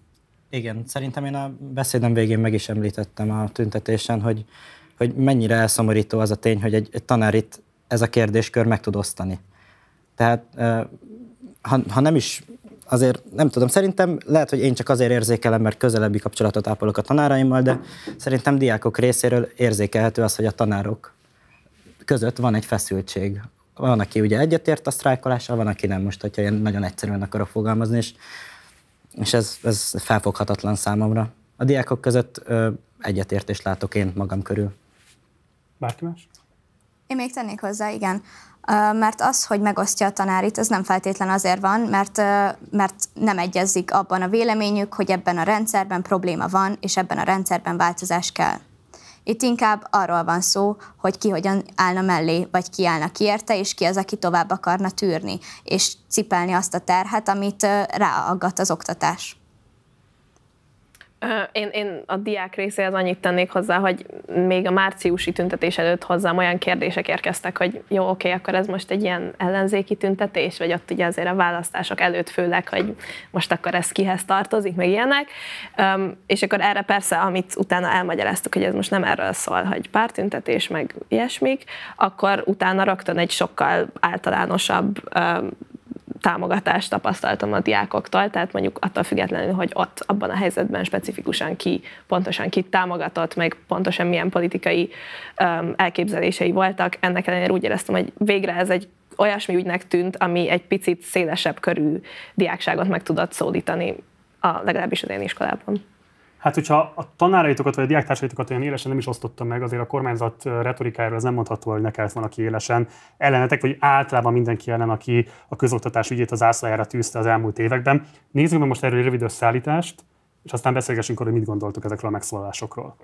Igen, szerintem én a beszédem végén meg is említettem a tüntetésen, hogy, hogy mennyire elszomorító az a tény, hogy egy, egy tanár itt ez a kérdéskör meg tud osztani. Tehát ha, ha nem is azért nem tudom, szerintem lehet, hogy én csak azért érzékelem, mert közelebbi kapcsolatot ápolok a tanáraimmal, de szerintem diákok részéről érzékelhető az, hogy a tanárok között van egy feszültség. Van, aki ugye egyetért a sztrájkolással, van, aki nem most, hogyha én nagyon egyszerűen akarok fogalmazni, és, és ez, ez felfoghatatlan számomra. A diákok között ö, egyetértést látok én magam körül. Bárki más? Én még tennék hozzá, igen. Mert az, hogy megosztja a tanárit, ez nem feltétlen azért van, mert, mert nem egyezik abban a véleményük, hogy ebben a rendszerben probléma van, és ebben a rendszerben változás kell. Itt inkább arról van szó, hogy ki hogyan állna mellé, vagy ki állna ki érte, és ki az, aki tovább akarna tűrni, és cipelni azt a terhet, amit ráaggat az oktatás. Én, én a diák részéhez annyit tennék hozzá, hogy még a márciusi tüntetés előtt hozzám olyan kérdések érkeztek, hogy jó, oké, akkor ez most egy ilyen ellenzéki tüntetés, vagy ott ugye azért a választások előtt főleg, hogy most akkor ez kihez tartozik, meg ilyenek. És akkor erre persze, amit utána elmagyaráztuk, hogy ez most nem erről szól, hogy pártüntetés, meg ilyesmik, akkor utána rögtön egy sokkal általánosabb támogatást tapasztaltam a diákoktól, tehát mondjuk attól függetlenül, hogy ott abban a helyzetben specifikusan ki, pontosan ki támogatott, meg pontosan milyen politikai um, elképzelései voltak, ennek ellenére úgy éreztem, hogy végre ez egy olyasmi ügynek tűnt, ami egy picit szélesebb körű diákságot meg tudott szólítani, a, legalábbis az én iskolában. Hát, hogyha a tanáraitokat vagy a diáktársaitokat olyan élesen nem is osztotta meg, azért a kormányzat retorikájáról ez nem mondható, hogy ne kellett volna ki élesen ellenetek, vagy általában mindenki ellen, aki a közoktatás ügyét az ászlajára tűzte az elmúlt években. Nézzük meg most erről egy rövid összeállítást, és aztán beszélgessünk arról, hogy mit gondoltok ezekről a megszólalásokról.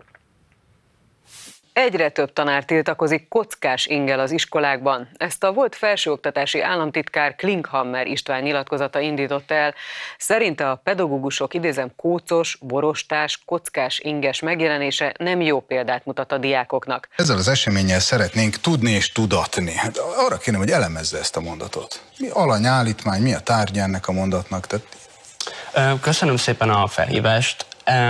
Egyre több tanár tiltakozik kockás ingel az iskolákban. Ezt a volt felsőoktatási államtitkár Klinkhammer István nyilatkozata indította el. Szerinte a pedagógusok idézem kócos, borostás, kockás inges megjelenése nem jó példát mutat a diákoknak. Ezzel az eseménnyel szeretnénk tudni és tudatni. Hát arra kéne, hogy elemezze ezt a mondatot. Mi alanyállítmány, mi a tárgya ennek a mondatnak? Tehát... Köszönöm szépen a felhívást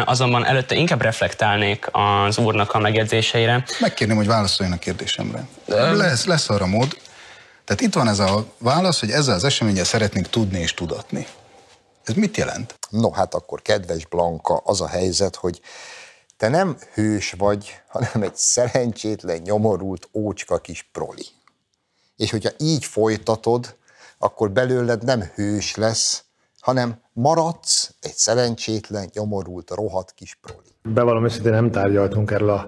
azonban előtte inkább reflektálnék az úrnak a megjegyzéseire. Megkérném, hogy válaszoljon a kérdésemre. Lesz, lesz arra mód. Tehát itt van ez a válasz, hogy ezzel az eseménnyel szeretnénk tudni és tudatni. Ez mit jelent? No, hát akkor kedves Blanka, az a helyzet, hogy te nem hős vagy, hanem egy szerencsétlen, nyomorult, ócska kis proli. És hogyha így folytatod, akkor belőled nem hős lesz, hanem maradsz egy szerencsétlen, nyomorult, rohadt kis proli. Bevallom őszintén nem tárgyaltunk erről a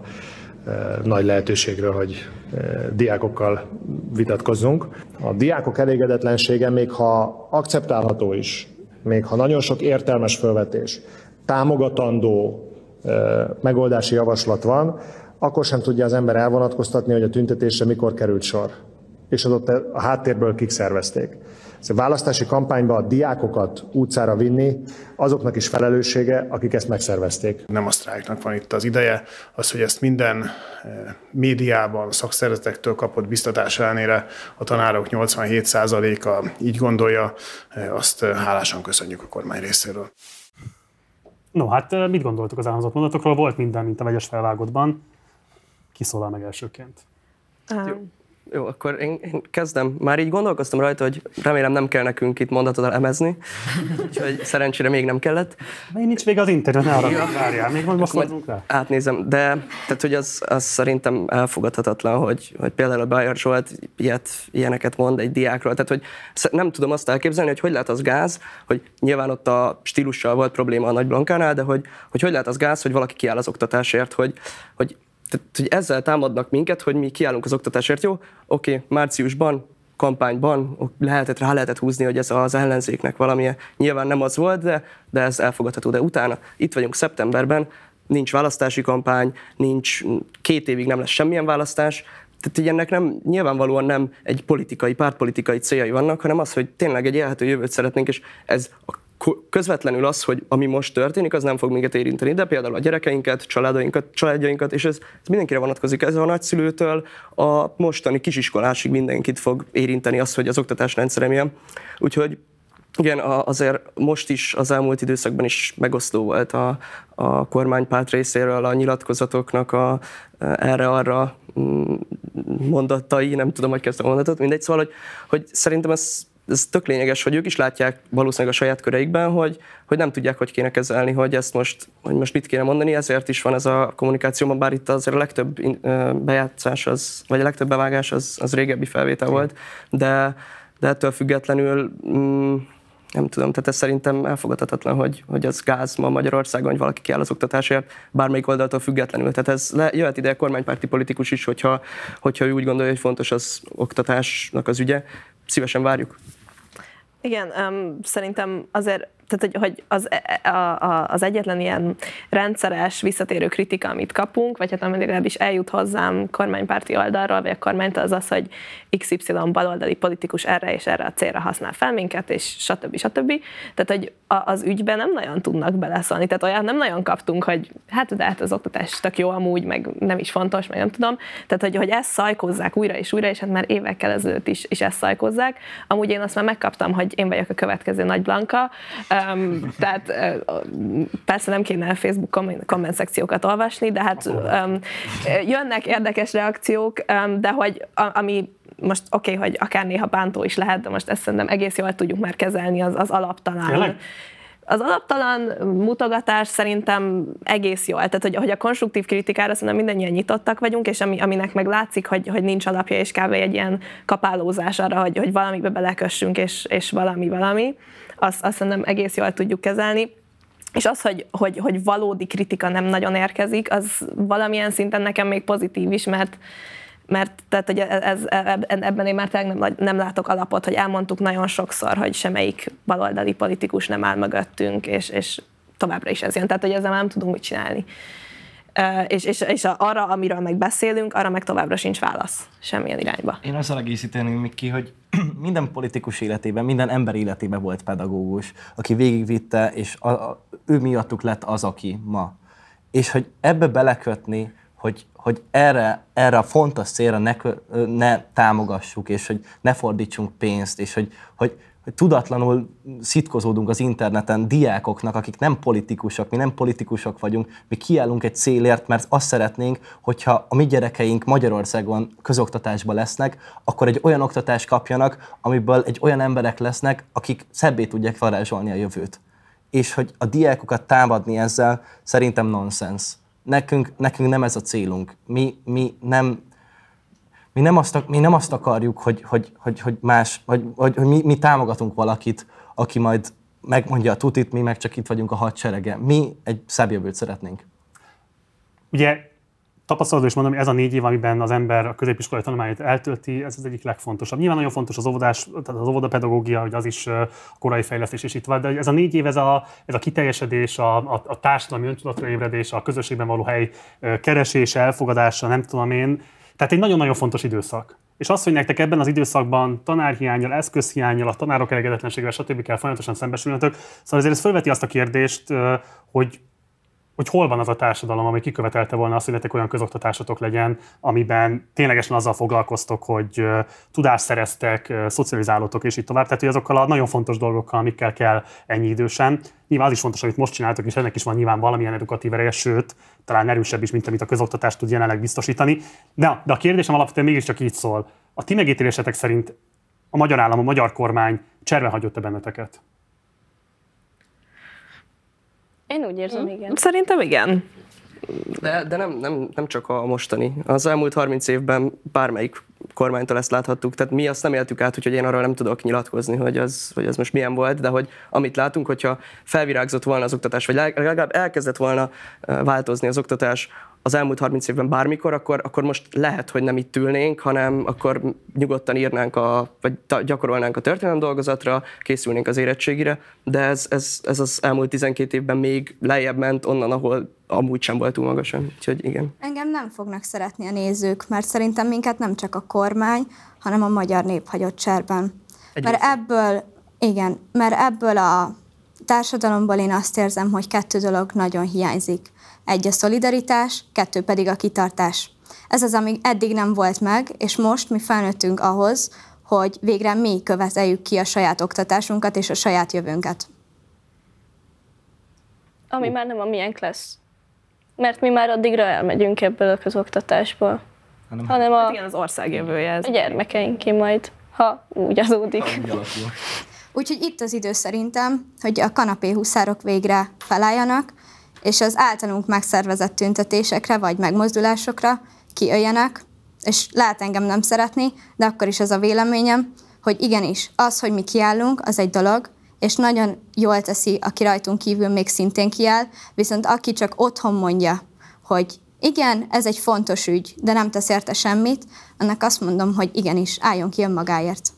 e, nagy lehetőségről, hogy e, diákokkal vitatkozzunk. A diákok elégedetlensége, még ha akceptálható is, még ha nagyon sok értelmes felvetés, támogatandó e, megoldási javaslat van, akkor sem tudja az ember elvonatkoztatni, hogy a tüntetésre mikor került sor, és adott a háttérből kik szervezték. A választási kampányba a diákokat utcára vinni, azoknak is felelőssége, akik ezt megszervezték. Nem a sztrájknak van itt az ideje, az, hogy ezt minden eh, médiában, szakszervezetektől kapott biztatás ellenére a tanárok 87%-a így gondolja, eh, azt eh, hálásan köszönjük a kormány részéről. No, hát mit gondoltuk az elhangzott mondatokról? Volt minden, mint a vegyes felvágottban. Ki szólal meg elsőként? Um. Jó, akkor én, én kezdem. Már így gondolkoztam rajta, hogy remélem nem kell nekünk itt mondatot elemezni, úgyhogy szerencsére még nem kellett. Még nincs vége az internet, ne arra várjál, még majd most rá. Átnézem, de tehát, hogy az, az szerintem elfogadhatatlan, hogy, hogy például a Bayer Zsolt ilyet, ilyeneket mond egy diákról. Tehát, hogy nem tudom azt elképzelni, hogy hogy lehet az gáz, hogy nyilván ott a stílussal volt probléma a Nagy Blankánál, de hogy, hogy hogy lehet az gáz, hogy valaki kiáll az oktatásért, hogy, hogy tehát, hogy ezzel támadnak minket, hogy mi kiállunk az oktatásért, jó? Oké, okay, márciusban, kampányban lehetett, rá lehetett húzni, hogy ez az ellenzéknek valamilyen, nyilván nem az volt, de, de ez elfogadható. De utána itt vagyunk szeptemberben, nincs választási kampány, nincs, két évig nem lesz semmilyen választás, tehát így ennek nem, nyilvánvalóan nem egy politikai, pártpolitikai céljai vannak, hanem az, hogy tényleg egy élhető jövőt szeretnénk, és ez a közvetlenül az, hogy ami most történik, az nem fog minket érinteni, de például a gyerekeinket, családainkat, családjainkat, és ez, ez mindenkire vonatkozik. Ez a nagyszülőtől a mostani kisiskolásig mindenkit fog érinteni az, hogy az oktatás rendszere milyen. Úgyhogy igen, azért most is, az elmúlt időszakban is megoszló volt a, a kormánypárt részéről a nyilatkozatoknak a, erre-arra mm, mondatai, nem tudom, hogy kezdtem a mondatot, mindegy, szóval, hogy, hogy szerintem ez ez tök lényeges, hogy ők is látják valószínűleg a saját köreikben, hogy, hogy nem tudják, hogy kéne kezelni, hogy ezt most, hogy most mit kéne mondani, ezért is van ez a kommunikációban, bár itt azért a legtöbb bejátszás, az, vagy a legtöbb bevágás az, az régebbi felvétel volt, de, de ettől függetlenül mm, nem tudom, tehát ez szerintem elfogadhatatlan, hogy, hogy az gáz ma Magyarországon, hogy valaki kiáll az oktatásért, bármelyik oldaltól függetlenül. Tehát ez le, jöhet ide a kormánypárti politikus is, hogyha, hogyha ő úgy gondolja, hogy fontos az oktatásnak az ügye. Szívesen várjuk. Igen, um, szerintem azért tehát hogy, hogy az, e, e, a, a, az egyetlen ilyen rendszeres, visszatérő kritika, amit kapunk, vagy hát ami legalábbis eljut hozzám kormánypárti oldalról, vagy a kormányt, az az, hogy XY baloldali politikus erre és erre a célra használ fel minket, és stb. stb. Tehát, hogy az ügyben nem nagyon tudnak beleszólni. Tehát olyan nem nagyon kaptunk, hogy hát de hát az oktatás tök jó amúgy, meg nem is fontos, meg nem tudom. Tehát, hogy, hogy ezt szajkozzák újra és újra, és hát már évekkel ezelőtt is, is ezt szajkozzák. Amúgy én azt már megkaptam, hogy én vagyok a következő Nagy Blanka, Um, tehát persze nem kéne a Facebook komment, szekciókat olvasni, de hát um, jönnek érdekes reakciók, um, de hogy a, ami most oké, okay, hogy akár néha bántó is lehet, de most ezt szerintem egész jól tudjuk már kezelni, az, az alaptalán. Tényleg? Az alaptalan mutogatás szerintem egész jó. Tehát, hogy, hogy a konstruktív kritikára szerintem mindannyian nyitottak vagyunk, és ami, aminek meg látszik, hogy, hogy nincs alapja, és kb. egy ilyen kapálózás arra, hogy, hogy valamibe belekössünk, és, és valami, valami, azt, azt szerintem egész jól tudjuk kezelni. És az, hogy, hogy, hogy valódi kritika nem nagyon érkezik, az valamilyen szinten nekem még pozitív is, mert, mert tehát, hogy ez, ebben én már tényleg nem, nem látok alapot, hogy elmondtuk nagyon sokszor, hogy semmelyik baloldali politikus nem áll mögöttünk, és, és továbbra is ez jön. Tehát, hogy ezzel nem tudunk mit csinálni. És, és, és arra, amiről meg beszélünk, arra meg továbbra sincs válasz semmilyen irányba. Én azzal egészíteném ki, hogy minden politikus életében, minden ember életében volt pedagógus, aki végigvitte, és a, a, ő miattuk lett az, aki ma. És hogy ebbe belekötni, hogy, hogy erre, erre a fontos célra ne, ne támogassuk, és hogy ne fordítsunk pénzt, és hogy, hogy, hogy tudatlanul szitkozódunk az interneten diákoknak, akik nem politikusok, mi nem politikusok vagyunk, mi kiállunk egy célért, mert azt szeretnénk, hogyha a mi gyerekeink Magyarországon közoktatásban lesznek, akkor egy olyan oktatást kapjanak, amiből egy olyan emberek lesznek, akik szebbé tudják varázsolni a jövőt. És hogy a diákokat támadni ezzel szerintem nonsens. Nekünk, nekünk nem ez a célunk. Mi, mi nem mi nem azt, mi nem azt akarjuk, hogy, hogy, hogy, hogy más, hogy, hogy, hogy mi, mi támogatunk valakit, aki majd megmondja a tutit, mi meg csak itt vagyunk a hadserege. Mi egy szebb jövőt szeretnénk. Ugye tapasztalatból is mondom, ez a négy év, amiben az ember a középiskolai tanulmányait eltölti, ez az egyik legfontosabb. Nyilván nagyon fontos az óvodás, tehát az óvodapedagógia, hogy az is a korai fejlesztés és itt van, de ez a négy év, ez a, ez a kiteljesedés, a, a, a társadalmi öntudatra ébredés, a közösségben való hely keresése, elfogadása, nem tudom én, tehát egy nagyon-nagyon fontos időszak. És az, hogy nektek ebben az időszakban tanárhiányjal, eszközhiányjal, a tanárok elégedetlenségével, stb. kell folyamatosan szembesülnötök, szóval ezért ez felveti azt a kérdést, hogy hogy hol van az a társadalom, ami kikövetelte volna azt, hogy nektek olyan közoktatásotok legyen, amiben ténylegesen azzal foglalkoztok, hogy tudást szereztek, szocializálótok és így tovább. Tehát, hogy azokkal a nagyon fontos dolgokkal, amikkel kell ennyi idősen. Nyilván az is fontos, amit most csináltok, és ennek is van nyilván valamilyen edukatív ereje, sőt, talán erősebb is, mint amit a közoktatás tud jelenleg biztosítani. De, de a kérdésem alapvetően mégiscsak így szól. A ti megítélésetek szerint a magyar állam, a magyar kormány cserve hagyott-e benneteket? Én úgy érzem, igen. Szerintem igen. De, de nem, nem, nem csak a mostani. Az elmúlt 30 évben bármelyik kormánytól ezt láthattuk, tehát mi azt nem éltük át, úgyhogy én arról nem tudok nyilatkozni, hogy az, hogy az most milyen volt, de hogy amit látunk, hogyha felvirágzott volna az oktatás, vagy legalább elkezdett volna változni az oktatás az elmúlt 30 évben bármikor, akkor, akkor most lehet, hogy nem itt ülnénk, hanem akkor nyugodtan írnánk, a, vagy gyakorolnánk a történelem dolgozatra, készülnénk az érettségire, de ez, ez, ez az elmúlt 12 évben még lejjebb ment onnan, ahol amúgy sem volt túl magasan. Úgyhogy igen. Engem nem fognak szeretni a nézők, mert szerintem minket nem csak a kormány, hanem a magyar nép hagyott cserben. Egy mert ebből, igen, mert ebből a társadalomból én azt érzem, hogy kettő dolog nagyon hiányzik. Egy a szolidaritás, kettő pedig a kitartás. Ez az, ami eddig nem volt meg, és most mi felnőttünk ahhoz, hogy végre mi követeljük ki a saját oktatásunkat és a saját jövőnket. Ami már nem a miénk lesz. Mert mi már addigra elmegyünk ebből a közoktatásból. Hanem, hanem a, hát igen, az ország jövője ez. A gyermekeinké majd, ha úgy adódik. Úgyhogy itt az idő szerintem, hogy a kanapé huszárok végre felálljanak, és az általunk megszervezett tüntetésekre vagy megmozdulásokra kiöljenek, és lehet engem nem szeretni, de akkor is az a véleményem, hogy igenis, az, hogy mi kiállunk, az egy dolog, és nagyon jól teszi, aki rajtunk kívül még szintén kiáll, viszont aki csak otthon mondja, hogy igen, ez egy fontos ügy, de nem tesz érte semmit, annak azt mondom, hogy igenis, álljon ki önmagáért.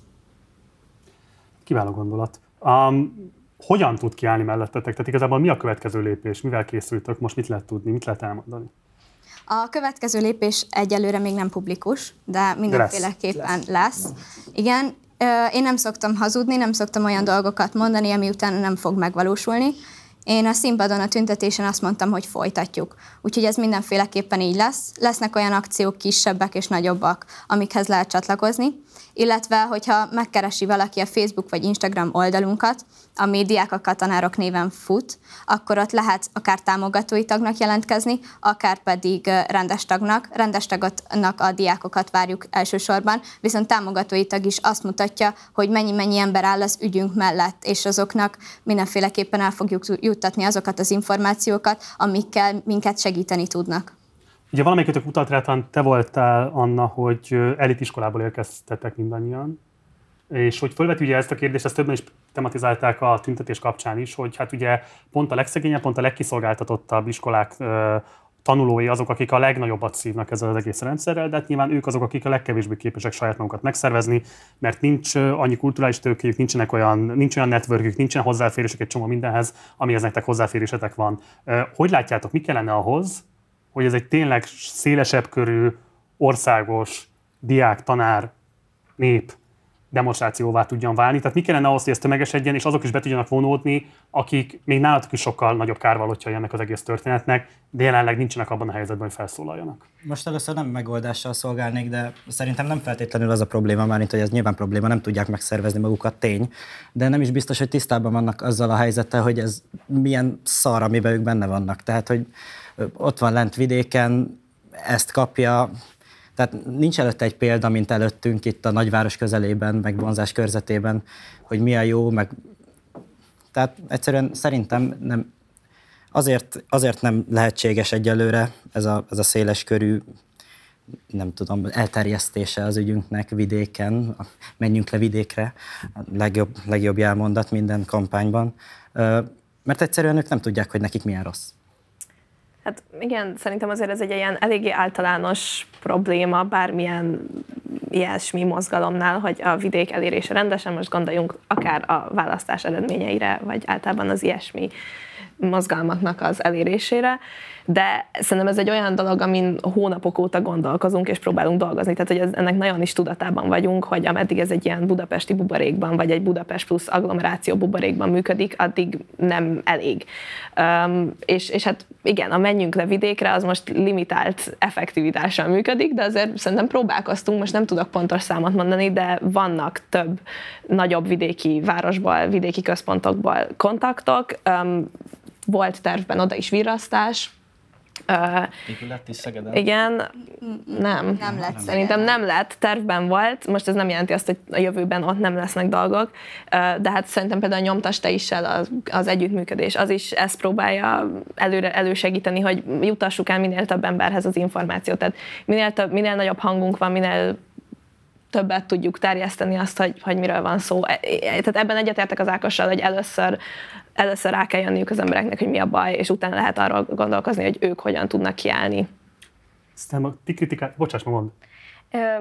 Kiváló gondolat. Um, hogyan tud kiállni mellettetek? Tehát igazából mi a következő lépés? Mivel készültök? Most mit lehet tudni? Mit lehet elmondani? A következő lépés egyelőre még nem publikus, de mindenféleképpen lesz. lesz. Igen, én nem szoktam hazudni, nem szoktam olyan dolgokat mondani, ami utána nem fog megvalósulni. Én a színpadon a tüntetésen azt mondtam, hogy folytatjuk. Úgyhogy ez mindenféleképpen így lesz. Lesznek olyan akciók kisebbek és nagyobbak, amikhez lehet csatlakozni illetve hogyha megkeresi valaki a Facebook vagy Instagram oldalunkat, a médiák a tanárok néven fut, akkor ott lehet akár támogatói tagnak jelentkezni, akár pedig rendes tagnak. Rendes tagnak a diákokat várjuk elsősorban, viszont támogatói tag is azt mutatja, hogy mennyi-mennyi ember áll az ügyünk mellett, és azoknak mindenféleképpen el fogjuk juttatni azokat az információkat, amikkel minket segíteni tudnak. Ugye valamelyikötök utalt rá, te voltál, Anna, hogy elitiskolából érkeztetek mindannyian, és hogy fölveti ugye ezt a kérdést, ezt többen is tematizálták a tüntetés kapcsán is, hogy hát ugye pont a legszegényebb, pont a legkiszolgáltatottabb iskolák tanulói azok, akik a legnagyobbat szívnak ezzel az egész rendszerrel, de hát nyilván ők azok, akik a legkevésbé képesek saját magukat megszervezni, mert nincs annyi kulturális tőkéjük, nincsenek olyan, nincs olyan networkük, nincsen hozzáférésük egy csomó mindenhez, amihez nektek hozzáférésetek van. Hogy látjátok, mi kellene ahhoz, hogy ez egy tényleg szélesebb körű, országos diák, tanár, nép demonstrációvá tudjon válni. Tehát mi kellene ahhoz, hogy ez tömegesedjen, és azok is be tudjanak vonódni, akik még nálatok is sokkal nagyobb kárvalótja ennek az egész történetnek, de jelenleg nincsenek abban a helyzetben, hogy felszólaljanak. Most először nem megoldással szolgálnék, de szerintem nem feltétlenül az a probléma, már hogy ez nyilván probléma, nem tudják megszervezni magukat, tény, de nem is biztos, hogy tisztában vannak azzal a helyzettel, hogy ez milyen szar, amiben ők benne vannak. Tehát, hogy ott van lent vidéken, ezt kapja, tehát nincs előtte egy példa, mint előttünk itt a nagyváros közelében, meg vonzás körzetében, hogy mi a jó, meg tehát egyszerűen szerintem nem, azért, azért nem lehetséges egyelőre ez a, ez a széles körű nem tudom, elterjesztése az ügyünknek vidéken, menjünk le vidékre, legjobb, legjobb jelmondat minden kampányban, mert egyszerűen ők nem tudják, hogy nekik milyen rossz. Hát igen, szerintem azért ez egy ilyen eléggé általános probléma bármilyen ilyesmi mozgalomnál, hogy a vidék elérése rendesen, most gondoljunk akár a választás eredményeire, vagy általában az ilyesmi mozgalmaknak az elérésére, de szerintem ez egy olyan dolog, amin hónapok óta gondolkozunk és próbálunk dolgozni. Tehát, hogy ez, ennek nagyon is tudatában vagyunk, hogy ameddig ez egy ilyen budapesti buborékban, vagy egy Budapest plusz agglomeráció buborékban működik, addig nem elég. Um, és, és hát igen, a menjünk le vidékre, az most limitált effektivitással működik, de azért szerintem próbálkoztunk, most nem tudok pontos számot mondani, de vannak több nagyobb vidéki városból, vidéki központokból kontaktok, um, volt tervben oda is virasztás, Uh, lett is Szegeden? Igen, nem. Nem lett. Szerintem nem lett, tervben volt, most ez nem jelenti azt, hogy a jövőben ott nem lesznek dolgok, de hát szerintem például a nyomtas teissel az, az együttműködés, az is ezt próbálja előre elősegíteni, hogy jutassuk el minél több emberhez az információt. Tehát minél, több, minél nagyobb hangunk van, minél többet tudjuk terjeszteni azt, hogy, hogy miről van szó. E, e, tehát ebben egyetértek az Ákossal, hogy először először rá kell jönniük az embereknek, hogy mi a baj, és utána lehet arról gondolkozni, hogy ők hogyan tudnak kiállni. Aztán a ti kritikát, bocsáss, mond.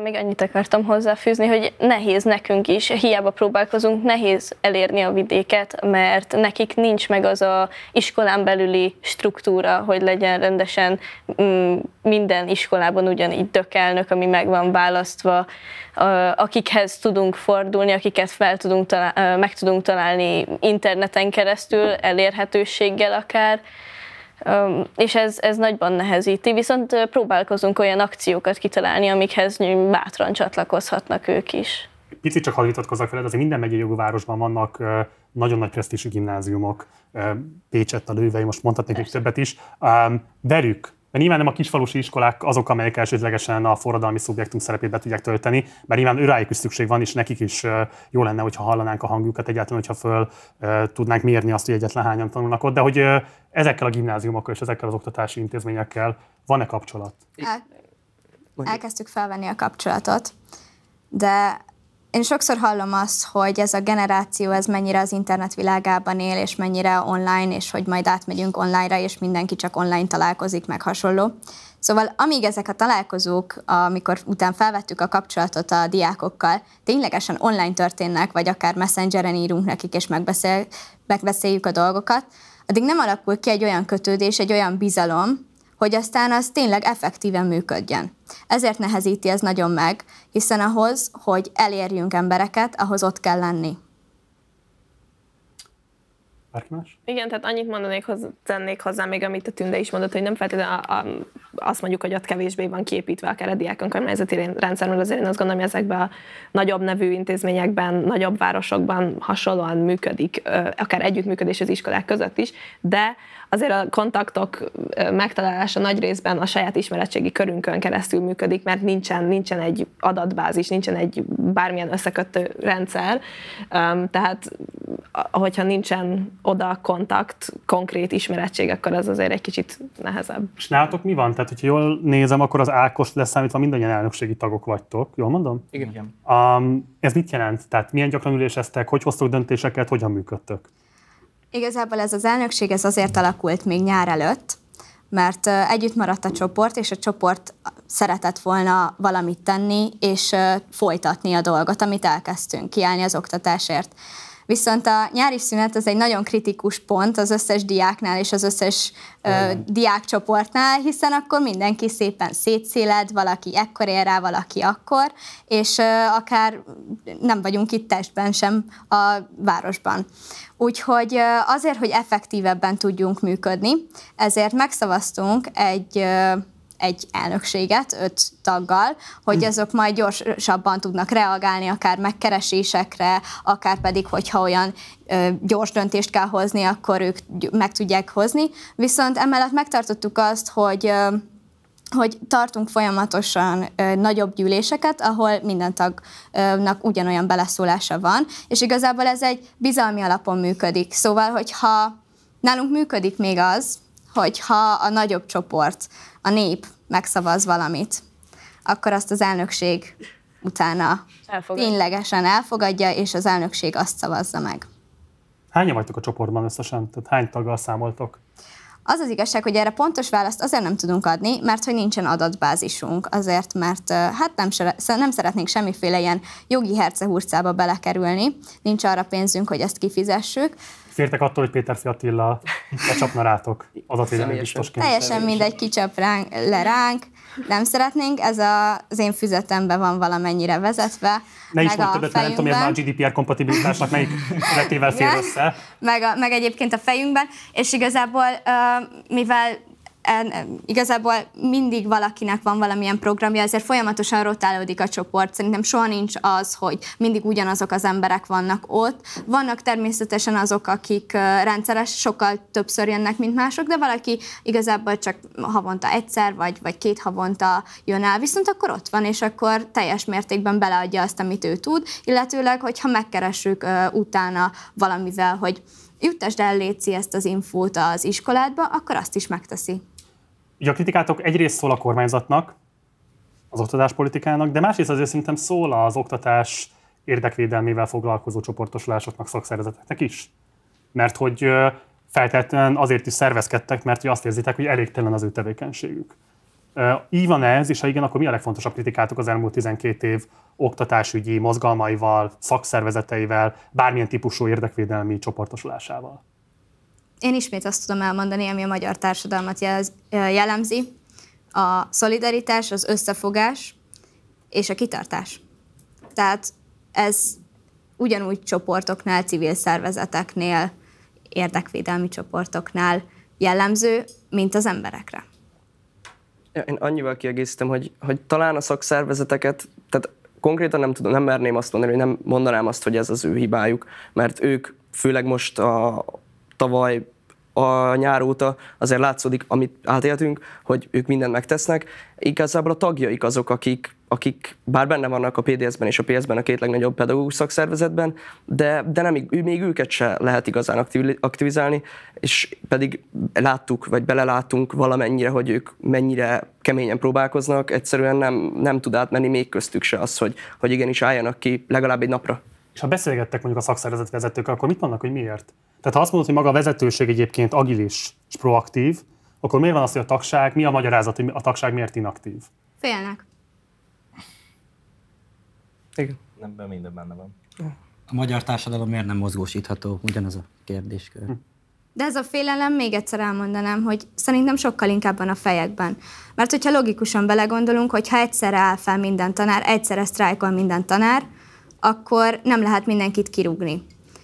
Még annyit akartam hozzáfűzni, hogy nehéz nekünk is, hiába próbálkozunk, nehéz elérni a vidéket, mert nekik nincs meg az a iskolán belüli struktúra, hogy legyen rendesen mm, minden iskolában ugyanígy dökelnök, ami meg van választva, akikhez tudunk fordulni, akiket fel tudunk talál, meg tudunk találni interneten keresztül, elérhetőséggel akár, és ez, ez nagyban nehezíti, viszont próbálkozunk olyan akciókat kitalálni, amikhez bátran csatlakozhatnak ők is. Picit csak hadd vitatkozzak veled, azért minden megyei jogú városban vannak nagyon nagy presztízsű gimnáziumok, Pécsett, a Lővei, most mondhatnék még többet is. Velük mert nyilván nem a kisfalusi iskolák azok, amelyek elsődlegesen a forradalmi szubjektum szerepét be tudják tölteni, mert nyilván őrájuk is szükség van, és nekik is jó lenne, hogyha hallanánk a hangjukat egyáltalán, hogyha föl tudnánk mérni azt, hogy egyetlen hányan tanulnak ott, de hogy ezekkel a gimnáziumokkal és ezekkel az oktatási intézményekkel van-e kapcsolat? El, elkezdtük felvenni a kapcsolatot, de én sokszor hallom azt, hogy ez a generáció, ez mennyire az internet világában él, és mennyire online, és hogy majd átmegyünk online-ra, és mindenki csak online találkozik, meg hasonló. Szóval amíg ezek a találkozók, amikor után felvettük a kapcsolatot a diákokkal, ténylegesen online történnek, vagy akár messengeren írunk nekik, és megbeszél, megbeszéljük a dolgokat, addig nem alakul ki egy olyan kötődés, egy olyan bizalom, hogy aztán az tényleg effektíven működjen. Ezért nehezíti ez nagyon meg, hiszen ahhoz, hogy elérjünk embereket, ahhoz ott kell lenni. Bárki más? Igen, tehát annyit mondanék, hoz, tennék hozzá még, amit a Tünde is mondott, hogy nem feltétlenül a, a, azt mondjuk, hogy ott kevésbé van kiépítve akár a diák önkormányzati rendszer, mert azért én azt gondolom, hogy ezekben a nagyobb nevű intézményekben, nagyobb városokban hasonlóan működik, akár együttműködés az iskolák között is, de azért a kontaktok megtalálása nagy részben a saját ismeretségi körünkön keresztül működik, mert nincsen, nincsen egy adatbázis, nincsen egy bármilyen összekötő rendszer, tehát hogyha nincsen oda kontakt, konkrét ismerettség, akkor az azért egy kicsit nehezebb. És nálatok mi van? Tehát, hogyha jól nézem, akkor az Ákos leszámítva mindannyian elnökségi tagok vagytok. Jól mondom? Igen. Um, ez mit jelent? Tehát milyen gyakran üléseztek, hogy hoztok döntéseket, hogyan működtök? Igazából ez az elnökség ez azért alakult még nyár előtt, mert együtt maradt a csoport, és a csoport szeretett volna valamit tenni, és folytatni a dolgot, amit elkezdtünk, kiállni az oktatásért. Viszont a nyári szünet az egy nagyon kritikus pont az összes diáknál és az összes ö, diákcsoportnál, hiszen akkor mindenki szépen szétszéled, valaki ekkor ér rá, valaki akkor, és ö, akár nem vagyunk itt testben sem a városban. Úgyhogy azért, hogy effektívebben tudjunk működni, ezért megszavaztunk egy egy elnökséget öt taggal, hogy hm. azok majd gyorsabban tudnak reagálni, akár megkeresésekre, akár pedig, hogyha olyan gyors döntést kell hozni, akkor ők meg tudják hozni. Viszont emellett megtartottuk azt, hogy hogy tartunk folyamatosan ö, nagyobb gyűléseket, ahol minden tagnak ugyanolyan beleszólása van, és igazából ez egy bizalmi alapon működik. Szóval, hogyha nálunk működik még az, hogyha a nagyobb csoport, a nép megszavaz valamit, akkor azt az elnökség utána Elfogadja. ténylegesen elfogadja, és az elnökség azt szavazza meg. Hányan vagytok a csoportban összesen? Tehát hány taggal számoltok? Az az igazság, hogy erre pontos választ azért nem tudunk adni, mert hogy nincsen adatbázisunk, azért, mert hát nem, nem szeretnénk semmiféle ilyen jogi hercehurcába belekerülni, nincs arra pénzünk, hogy ezt kifizessük. Fértek attól, hogy Péter Fiatilla becsapna rátok adatvédelmi biztosként? Teljesen mindegy, kicsap ránk, le ránk, nem szeretnénk, ez a, az én füzetemben van valamennyire vezetve. Ne is mondd többet, mert nem tudom, hogy a GDPR kompatibilitásnak melyik letével fér össze. Meg, a, meg egyébként a fejünkben, és igazából, mivel igazából mindig valakinek van valamilyen programja, ezért folyamatosan rotálódik a csoport. Szerintem soha nincs az, hogy mindig ugyanazok az emberek vannak ott. Vannak természetesen azok, akik rendszeres, sokkal többször jönnek, mint mások, de valaki igazából csak havonta egyszer, vagy, vagy két havonta jön el, viszont akkor ott van, és akkor teljes mértékben beleadja azt, amit ő tud, illetőleg, hogyha megkeressük utána valamivel, hogy juttasd el Léci ezt az infót az iskoládba, akkor azt is megteszi. Ugye a kritikátok egyrészt szól a kormányzatnak, az oktatáspolitikának, de másrészt azért szerintem szól az oktatás érdekvédelmével foglalkozó csoportosulásoknak, szakszervezeteknek is. Mert hogy feltétlenül azért is szervezkedtek, mert hogy azt érzitek, hogy elégtelen az ő tevékenységük. Így van ez, és ha igen, akkor mi a legfontosabb kritikátok az elmúlt 12 év oktatásügyi mozgalmaival, szakszervezeteivel, bármilyen típusú érdekvédelmi csoportosulásával? Én ismét azt tudom elmondani, ami a magyar társadalmat jellemzi. A szolidaritás, az összefogás és a kitartás. Tehát ez ugyanúgy csoportoknál, civil szervezeteknél, érdekvédelmi csoportoknál jellemző, mint az emberekre. Én annyival kiegészítem, hogy, hogy talán a szakszervezeteket, tehát konkrétan nem tudom, nem merném azt mondani, hogy nem mondanám azt, hogy ez az ő hibájuk, mert ők főleg most a tavaly a nyár óta azért látszódik, amit átéltünk, hogy ők mindent megtesznek. Igazából a tagjaik azok, akik, akik bár benne vannak a PDS-ben és a PS-ben, a két legnagyobb pedagógus szakszervezetben, de, de nem, még őket se lehet igazán aktivizálni, és pedig láttuk, vagy belelátunk valamennyire, hogy ők mennyire keményen próbálkoznak, egyszerűen nem, nem tud átmenni még köztük se az, hogy, hogy igenis álljanak ki legalább egy napra. És ha beszélgettek mondjuk a szakszervezet vezetőkkel, akkor mit mondnak, hogy miért? Tehát ha azt mondod, hogy maga a vezetőség egyébként agilis és proaktív, akkor miért van az, hogy a tagság, mi a magyarázat, hogy a tagság miért inaktív? Félnek. Igen. Nem, minden benne van. A magyar társadalom miért nem mozgósítható? Ugyanaz a kérdéskör. Hm. De ez a félelem, még egyszer elmondanám, hogy szerintem sokkal inkább van a fejekben. Mert hogyha logikusan belegondolunk, hogy ha egyszerre áll fel minden tanár, egyszerre sztrájkol minden tanár, akkor nem lehet mindenkit kirúgni.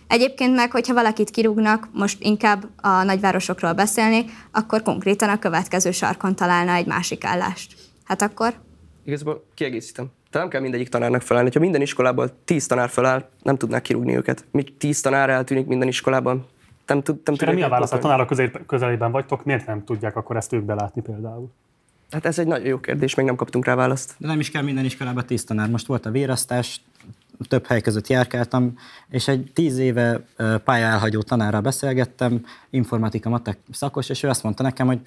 Egyébként meg, hogyha valakit kirúgnak, most inkább a nagyvárosokról beszélnék, akkor konkrétan a következő sarkon találna egy másik állást. Hát akkor? Igazából kiegészítem. Tehát nem kell mindegyik tanárnak felállni. Ha minden iskolából tíz tanár feláll, nem tudnák kirúgni őket. Míg tíz tanár eltűnik minden iskolában, nem, tud, nem erre mi a tudják válasz? A pótolni. tanárok közé- közelében vagytok, miért nem tudják akkor ezt ők belátni például? Hát ez egy nagyon jó kérdés, még nem kaptunk rá választ. De nem is kell minden iskolában tíz tanár. Most volt a vérasztás, több hely között járkáltam, és egy tíz éve ö, pálya elhagyó tanárral beszélgettem, informatika matek szakos, és ő azt mondta nekem, hogy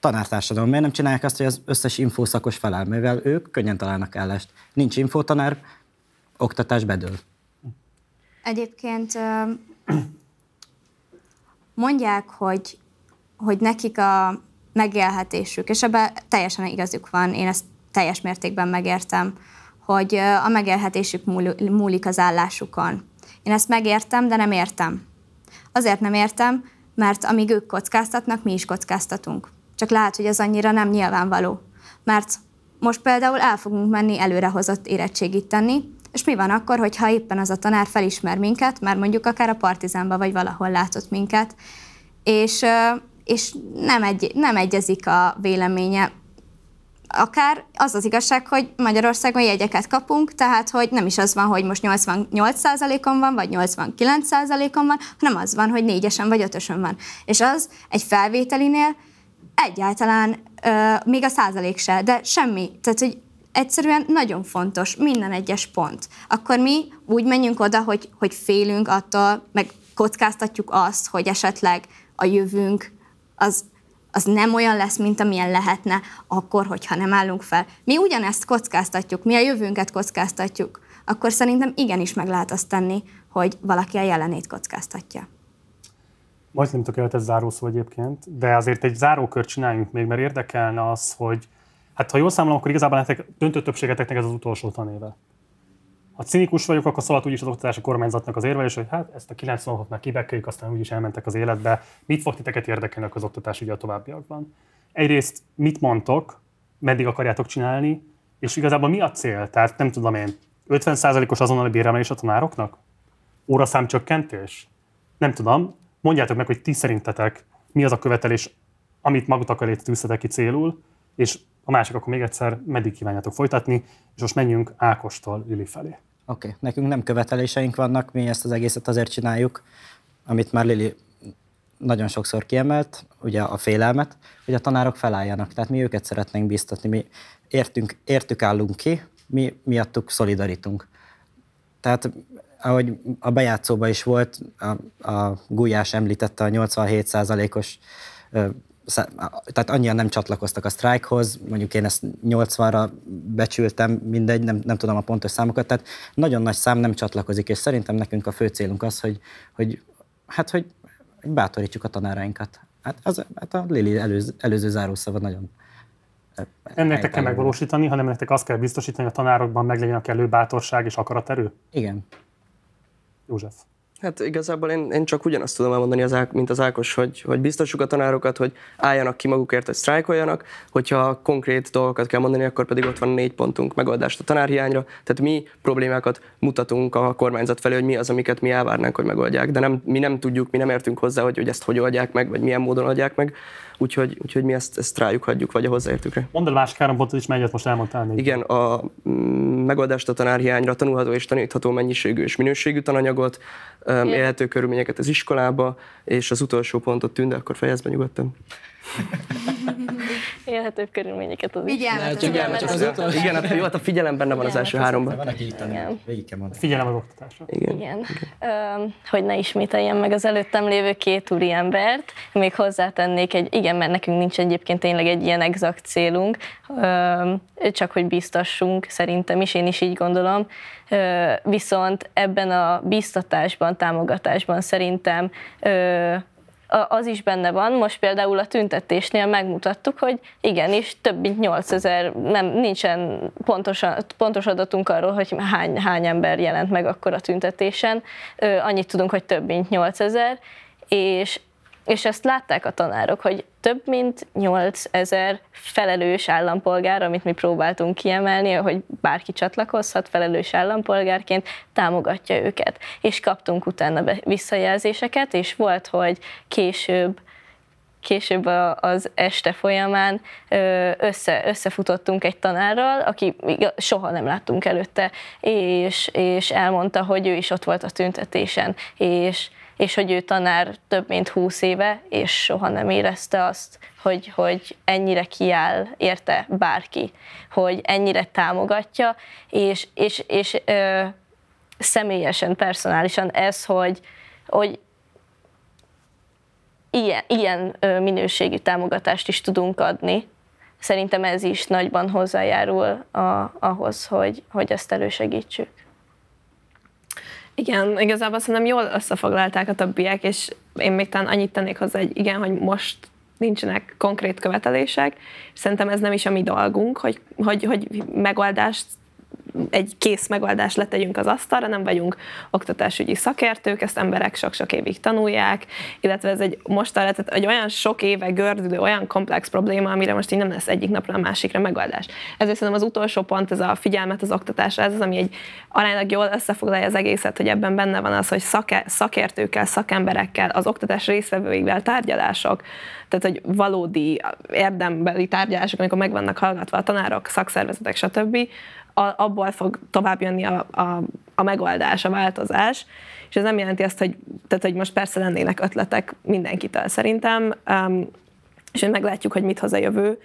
tanártársadalom, miért nem csinálják azt, hogy az összes infószakos feláll, mivel ők könnyen találnak állást. Nincs infotanár, oktatás bedől. Egyébként mondják, hogy, hogy nekik a megélhetésük, és ebben teljesen igazuk van, én ezt teljes mértékben megértem, hogy a megélhetésük múl- múlik az állásukon. Én ezt megértem, de nem értem. Azért nem értem, mert amíg ők kockáztatnak, mi is kockáztatunk. Csak lehet, hogy ez annyira nem nyilvánvaló. Mert most például el fogunk menni előrehozott érettségit tenni, és mi van akkor, hogyha éppen az a tanár felismer minket, már mondjuk akár a partizánba vagy valahol látott minket, és, és nem, egy, nem egyezik a véleménye. Akár az az igazság, hogy Magyarországon jegyeket kapunk, tehát hogy nem is az van, hogy most 88%-on van, vagy 89%-on van, hanem az van, hogy négyesen vagy ötösön van. És az egy felvételinél egyáltalán ö, még a százalék se, de semmi. Tehát, hogy egyszerűen nagyon fontos minden egyes pont. Akkor mi úgy menjünk oda, hogy, hogy félünk attól, meg kockáztatjuk azt, hogy esetleg a jövőnk az, az nem olyan lesz, mint amilyen lehetne akkor, hogyha nem állunk fel. Mi ugyanezt kockáztatjuk, mi a jövőnket kockáztatjuk, akkor szerintem igenis meg lehet azt tenni, hogy valaki a jelenét kockáztatja. Majdnem tökéletes zárószó egyébként, de azért egy zárókört csináljunk még, mert érdekelne az, hogy hát ha jól számolom, akkor igazából nektek döntő többségeteknek ez az utolsó tanéve. Ha cinikus vagyok, akkor szólhat úgyis az oktatási kormányzatnak az érvelés, hogy hát ezt a 90 hónapot már kibekkeljük, aztán úgyis elmentek az életbe. Mit fog titeket érdekelni a közoktatás ugye a továbbiakban? Egyrészt mit mondtok, meddig akarjátok csinálni, és igazából mi a cél? Tehát nem tudom én, 50%-os azonnali béremelés a tanároknak? Óraszám csökkentés? Nem tudom. Mondjátok meg, hogy ti szerintetek mi az a követelés, amit magatok elé tűztetek ki célul, és a másik akkor még egyszer, meddig kívánjátok folytatni, és most menjünk Ákostól Lili felé. Oké, okay. nekünk nem követeléseink vannak, mi ezt az egészet azért csináljuk, amit már Lili nagyon sokszor kiemelt, ugye a félelmet, hogy a tanárok felálljanak. Tehát mi őket szeretnénk biztatni, mi értünk, értük állunk ki, mi miattuk szolidaritunk. Tehát ahogy a bejátszóban is volt, a, a Gulyás említette a 87%-os ö, szá- tehát annyian nem csatlakoztak a sztrájkhoz, mondjuk én ezt 80-ra becsültem, mindegy, nem, nem tudom a pontos számokat, tehát nagyon nagy szám nem csatlakozik, és szerintem nekünk a fő célunk az, hogy, hogy hát, hogy bátorítsuk a tanárainkat. Hát, az, hát a Lili előző, előző zárószava nagyon Nem nektek kell megvalósítani, hanem nektek azt kell biztosítani, hogy a tanárokban meglegyen a kellő bátorság és akaraterő? Igen. József. Hát igazából én, én csak ugyanazt tudom elmondani, az, Ák- mint az Ákos, hogy, hogy biztosuk a tanárokat, hogy álljanak ki magukért, hogy sztrájkoljanak, hogyha konkrét dolgokat kell mondani, akkor pedig ott van négy pontunk megoldást a tanárhiányra. Tehát mi problémákat mutatunk a kormányzat felé, hogy mi az, amiket mi elvárnánk, hogy megoldják. De nem, mi nem tudjuk, mi nem értünk hozzá, hogy, hogy ezt hogy oldják meg, vagy milyen módon oldják meg. Úgyhogy, úgyhogy mi ezt, ezt rájuk hagyjuk, vagy a hozzáértőkre. Mondd el a másik három pontot is, melyet most elmondtál még. Igen, a mm, megoldást a tanárhiányra, tanulható és tanítható mennyiségű és minőségű tananyagot, élhető körülményeket az iskolába, és az utolsó pontot tűnde, akkor fejezd be nyugodtan. Élhetőbb körülményeket az Figyelmet, Figyelmet. Igen, hát jó, hát a figyelem benne van az első háromban. Van, aki itt Igen. végig kell mondani. Figyelem az oktatásra. Igen. Igen. Öm, hogy ne ismételjem meg az előttem lévő két úri embert, még hozzátennék egy, igen, mert nekünk nincs egyébként tényleg egy ilyen exakt célunk, csak hogy biztassunk, szerintem is, én is így gondolom. Viszont ebben a biztatásban, támogatásban szerintem az is benne van, most például a tüntetésnél megmutattuk, hogy igenis több mint 8000, nem, nincsen pontos, pontos adatunk arról, hogy hány, hány ember jelent meg akkor a tüntetésen, annyit tudunk, hogy több mint 8000, és, és ezt látták a tanárok, hogy több mint 8000 felelős állampolgár, amit mi próbáltunk kiemelni, hogy bárki csatlakozhat felelős állampolgárként, támogatja őket. És kaptunk utána visszajelzéseket, és volt, hogy később később az este folyamán össze, összefutottunk egy tanárral, aki soha nem láttunk előtte, és, és elmondta, hogy ő is ott volt a tüntetésen, és, és hogy ő tanár több mint húsz éve, és soha nem érezte azt, hogy, hogy ennyire kiáll érte bárki, hogy ennyire támogatja, és, és, és ö, személyesen, personálisan ez, hogy, hogy ilyen, ilyen minőségű támogatást is tudunk adni. Szerintem ez is nagyban hozzájárul a, ahhoz, hogy, hogy ezt elősegítsük. Igen, igazából szerintem jól összefoglalták a többiek, és én még talán annyit tennék hozzá, hogy igen, hogy most nincsenek konkrét követelések, és szerintem ez nem is a mi dolgunk, hogy, hogy, hogy megoldást egy kész megoldást letegyünk az asztalra, nem vagyunk oktatásügyi szakértők, ezt emberek sok-sok évig tanulják, illetve ez egy most tehát egy olyan sok éve gördülő, olyan komplex probléma, amire most így nem lesz egyik napra a másikra megoldás. Ezért szerintem az utolsó pont, ez a figyelmet az oktatásra, ez az, ami egy aránylag jól összefoglalja az egészet, hogy ebben benne van az, hogy szakértőkkel, szakemberekkel, az oktatás részvevőivel tárgyalások, tehát hogy valódi érdembeli tárgyalások, amikor meg vannak hallgatva a tanárok, szakszervezetek, stb., abból fog tovább jönni a, a, a megoldás, a változás, és ez nem jelenti azt, hogy, tehát, hogy most persze lennének ötletek mindenkitől szerintem, um, és hogy meglátjuk, hogy mit hoz a jövő,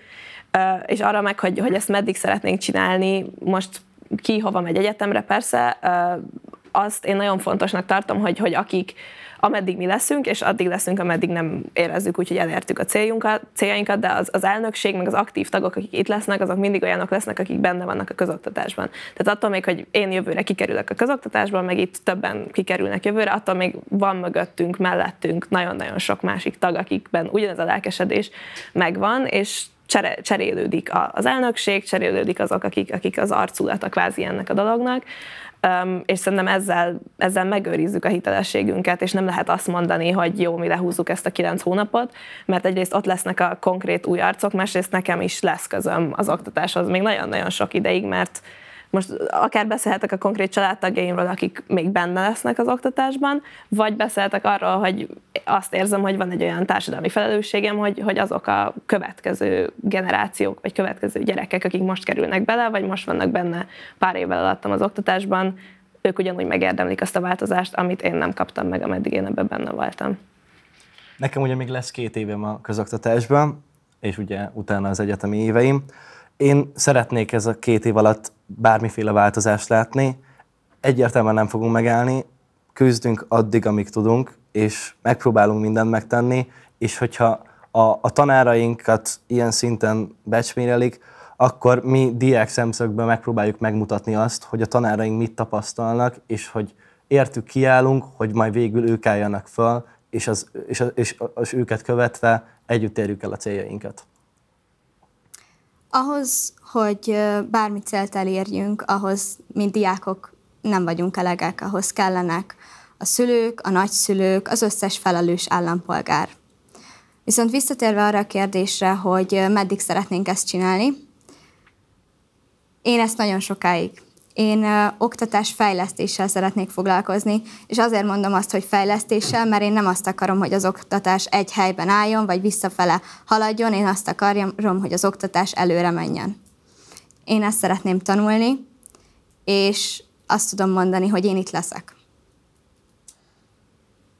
uh, és arra meg, hogy, hogy ezt meddig szeretnénk csinálni, most ki hova megy egyetemre, persze, uh, azt én nagyon fontosnak tartom, hogy, hogy akik, ameddig mi leszünk, és addig leszünk, ameddig nem érezzük úgy, hogy elértük a céljunkat, céljainkat, de az, az elnökség, meg az aktív tagok, akik itt lesznek, azok mindig olyanok lesznek, akik benne vannak a közoktatásban. Tehát attól még, hogy én jövőre kikerülök a közoktatásban, meg itt többen kikerülnek jövőre, attól még van mögöttünk, mellettünk nagyon-nagyon sok másik tag, akikben ugyanez a lelkesedés megvan, és cserélődik az elnökség, cserélődik azok, akik, akik az arculata kvázi ennek a dolognak, Um, és szerintem ezzel, ezzel megőrizzük a hitelességünket, és nem lehet azt mondani, hogy jó, mi lehúzzuk ezt a kilenc hónapot, mert egyrészt ott lesznek a konkrét új arcok, másrészt nekem is lesz közöm az oktatáshoz még nagyon-nagyon sok ideig, mert most akár beszélhetek a konkrét családtagjaimról, akik még benne lesznek az oktatásban, vagy beszélhetek arról, hogy azt érzem, hogy van egy olyan társadalmi felelősségem, hogy, hogy azok a következő generációk, vagy következő gyerekek, akik most kerülnek bele, vagy most vannak benne pár évvel alattam az oktatásban, ők ugyanúgy megérdemlik azt a változást, amit én nem kaptam meg, ameddig én ebben benne voltam. Nekem ugye még lesz két évem a közoktatásban, és ugye utána az egyetemi éveim. Én szeretnék ez a két év alatt bármiféle változást látni. Egyértelműen nem fogunk megállni, küzdünk addig, amíg tudunk, és megpróbálunk mindent megtenni, és hogyha a, a tanárainkat ilyen szinten becsmérelik, akkor mi diák szemszögből megpróbáljuk megmutatni azt, hogy a tanáraink mit tapasztalnak, és hogy értük kiállunk, hogy majd végül ők álljanak föl, és, az, és, és, és őket követve együtt érjük el a céljainkat. Ahhoz, hogy bármit célt elérjünk, ahhoz, mint diákok nem vagyunk elegek, ahhoz kellenek a szülők, a nagyszülők, az összes felelős állampolgár. Viszont visszatérve arra a kérdésre, hogy meddig szeretnénk ezt csinálni, én ezt nagyon sokáig én oktatás fejlesztéssel szeretnék foglalkozni, és azért mondom azt, hogy fejlesztéssel, mert én nem azt akarom, hogy az oktatás egy helyben álljon, vagy visszafele haladjon, én azt akarom, hogy az oktatás előre menjen. Én ezt szeretném tanulni, és azt tudom mondani, hogy én itt leszek.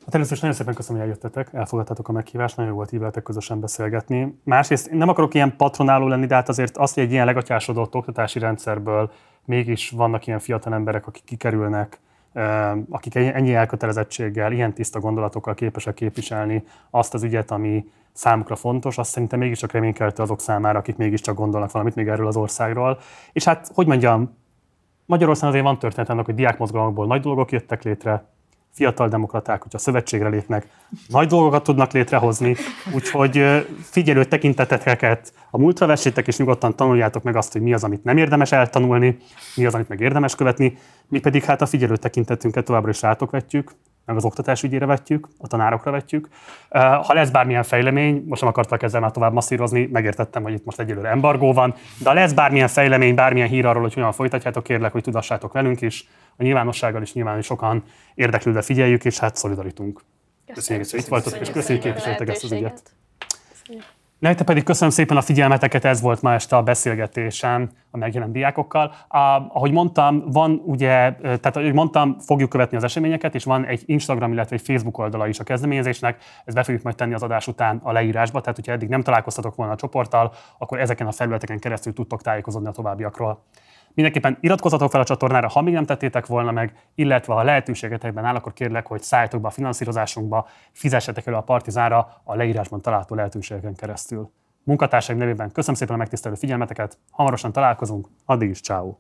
Hát először is nagyon szépen köszönöm, hogy eljöttetek, elfogadtátok a meghívást, nagyon jó volt így veletek közösen beszélgetni. Másrészt nem akarok ilyen patronáló lenni, de hát azért azt, hogy egy ilyen legatyásodott oktatási rendszerből mégis vannak ilyen fiatal emberek, akik kikerülnek, akik ennyi elkötelezettséggel, ilyen tiszta gondolatokkal képesek képviselni azt az ügyet, ami számukra fontos, azt szerintem mégiscsak reménykeltő azok számára, akik mégiscsak gondolnak valamit még erről az országról. És hát, hogy mondjam, Magyarországon azért van történet annak, hogy diákmozgalmakból nagy dolgok jöttek létre, fiatal demokraták, hogyha szövetségre lépnek, nagy dolgokat tudnak létrehozni, úgyhogy figyelő tekinteteket a múltra vessétek, és nyugodtan tanuljátok meg azt, hogy mi az, amit nem érdemes eltanulni, mi az, amit meg érdemes követni, mi pedig hát a figyelő tekintetünket továbbra is rátok vetjük, meg az oktatás ügyére vetjük, a tanárokra vetjük. Ha lesz bármilyen fejlemény, most nem akartak ezzel már tovább masszírozni, megértettem, hogy itt most egyelőre embargó van, de ha lesz bármilyen fejlemény, bármilyen hír arról, hogy hogyan folytatjátok, kérlek, hogy tudassátok velünk is, a nyilvánossággal is nyilván sokan érdeklődve figyeljük, és hát szolidaritunk. Köszönjük, hogy itt voltatok, és köszönjük képviseltek ezt az ügyet. Nektek pedig köszönöm szépen a figyelmeteket, ez volt ma este a beszélgetésem a megjelent diákokkal. A, ahogy mondtam, van ugye, tehát ahogy mondtam, fogjuk követni az eseményeket, és van egy Instagram, illetve egy Facebook oldala is a kezdeményezésnek, ezt be fogjuk majd tenni az adás után a leírásba, tehát hogyha eddig nem találkoztatok volna a csoporttal, akkor ezeken a felületeken keresztül tudtok tájékozódni a továbbiakról. Mindenképpen iratkozzatok fel a csatornára, ha még nem tettétek volna meg, illetve ha lehetőségetekben áll, akkor kérlek, hogy szálljatok be a finanszírozásunkba, fizessetek elő a partizánra a leírásban található lehetőségeken keresztül. Munkatársaim nevében köszönöm szépen a megtisztelő figyelmeteket, hamarosan találkozunk, addig is ciao.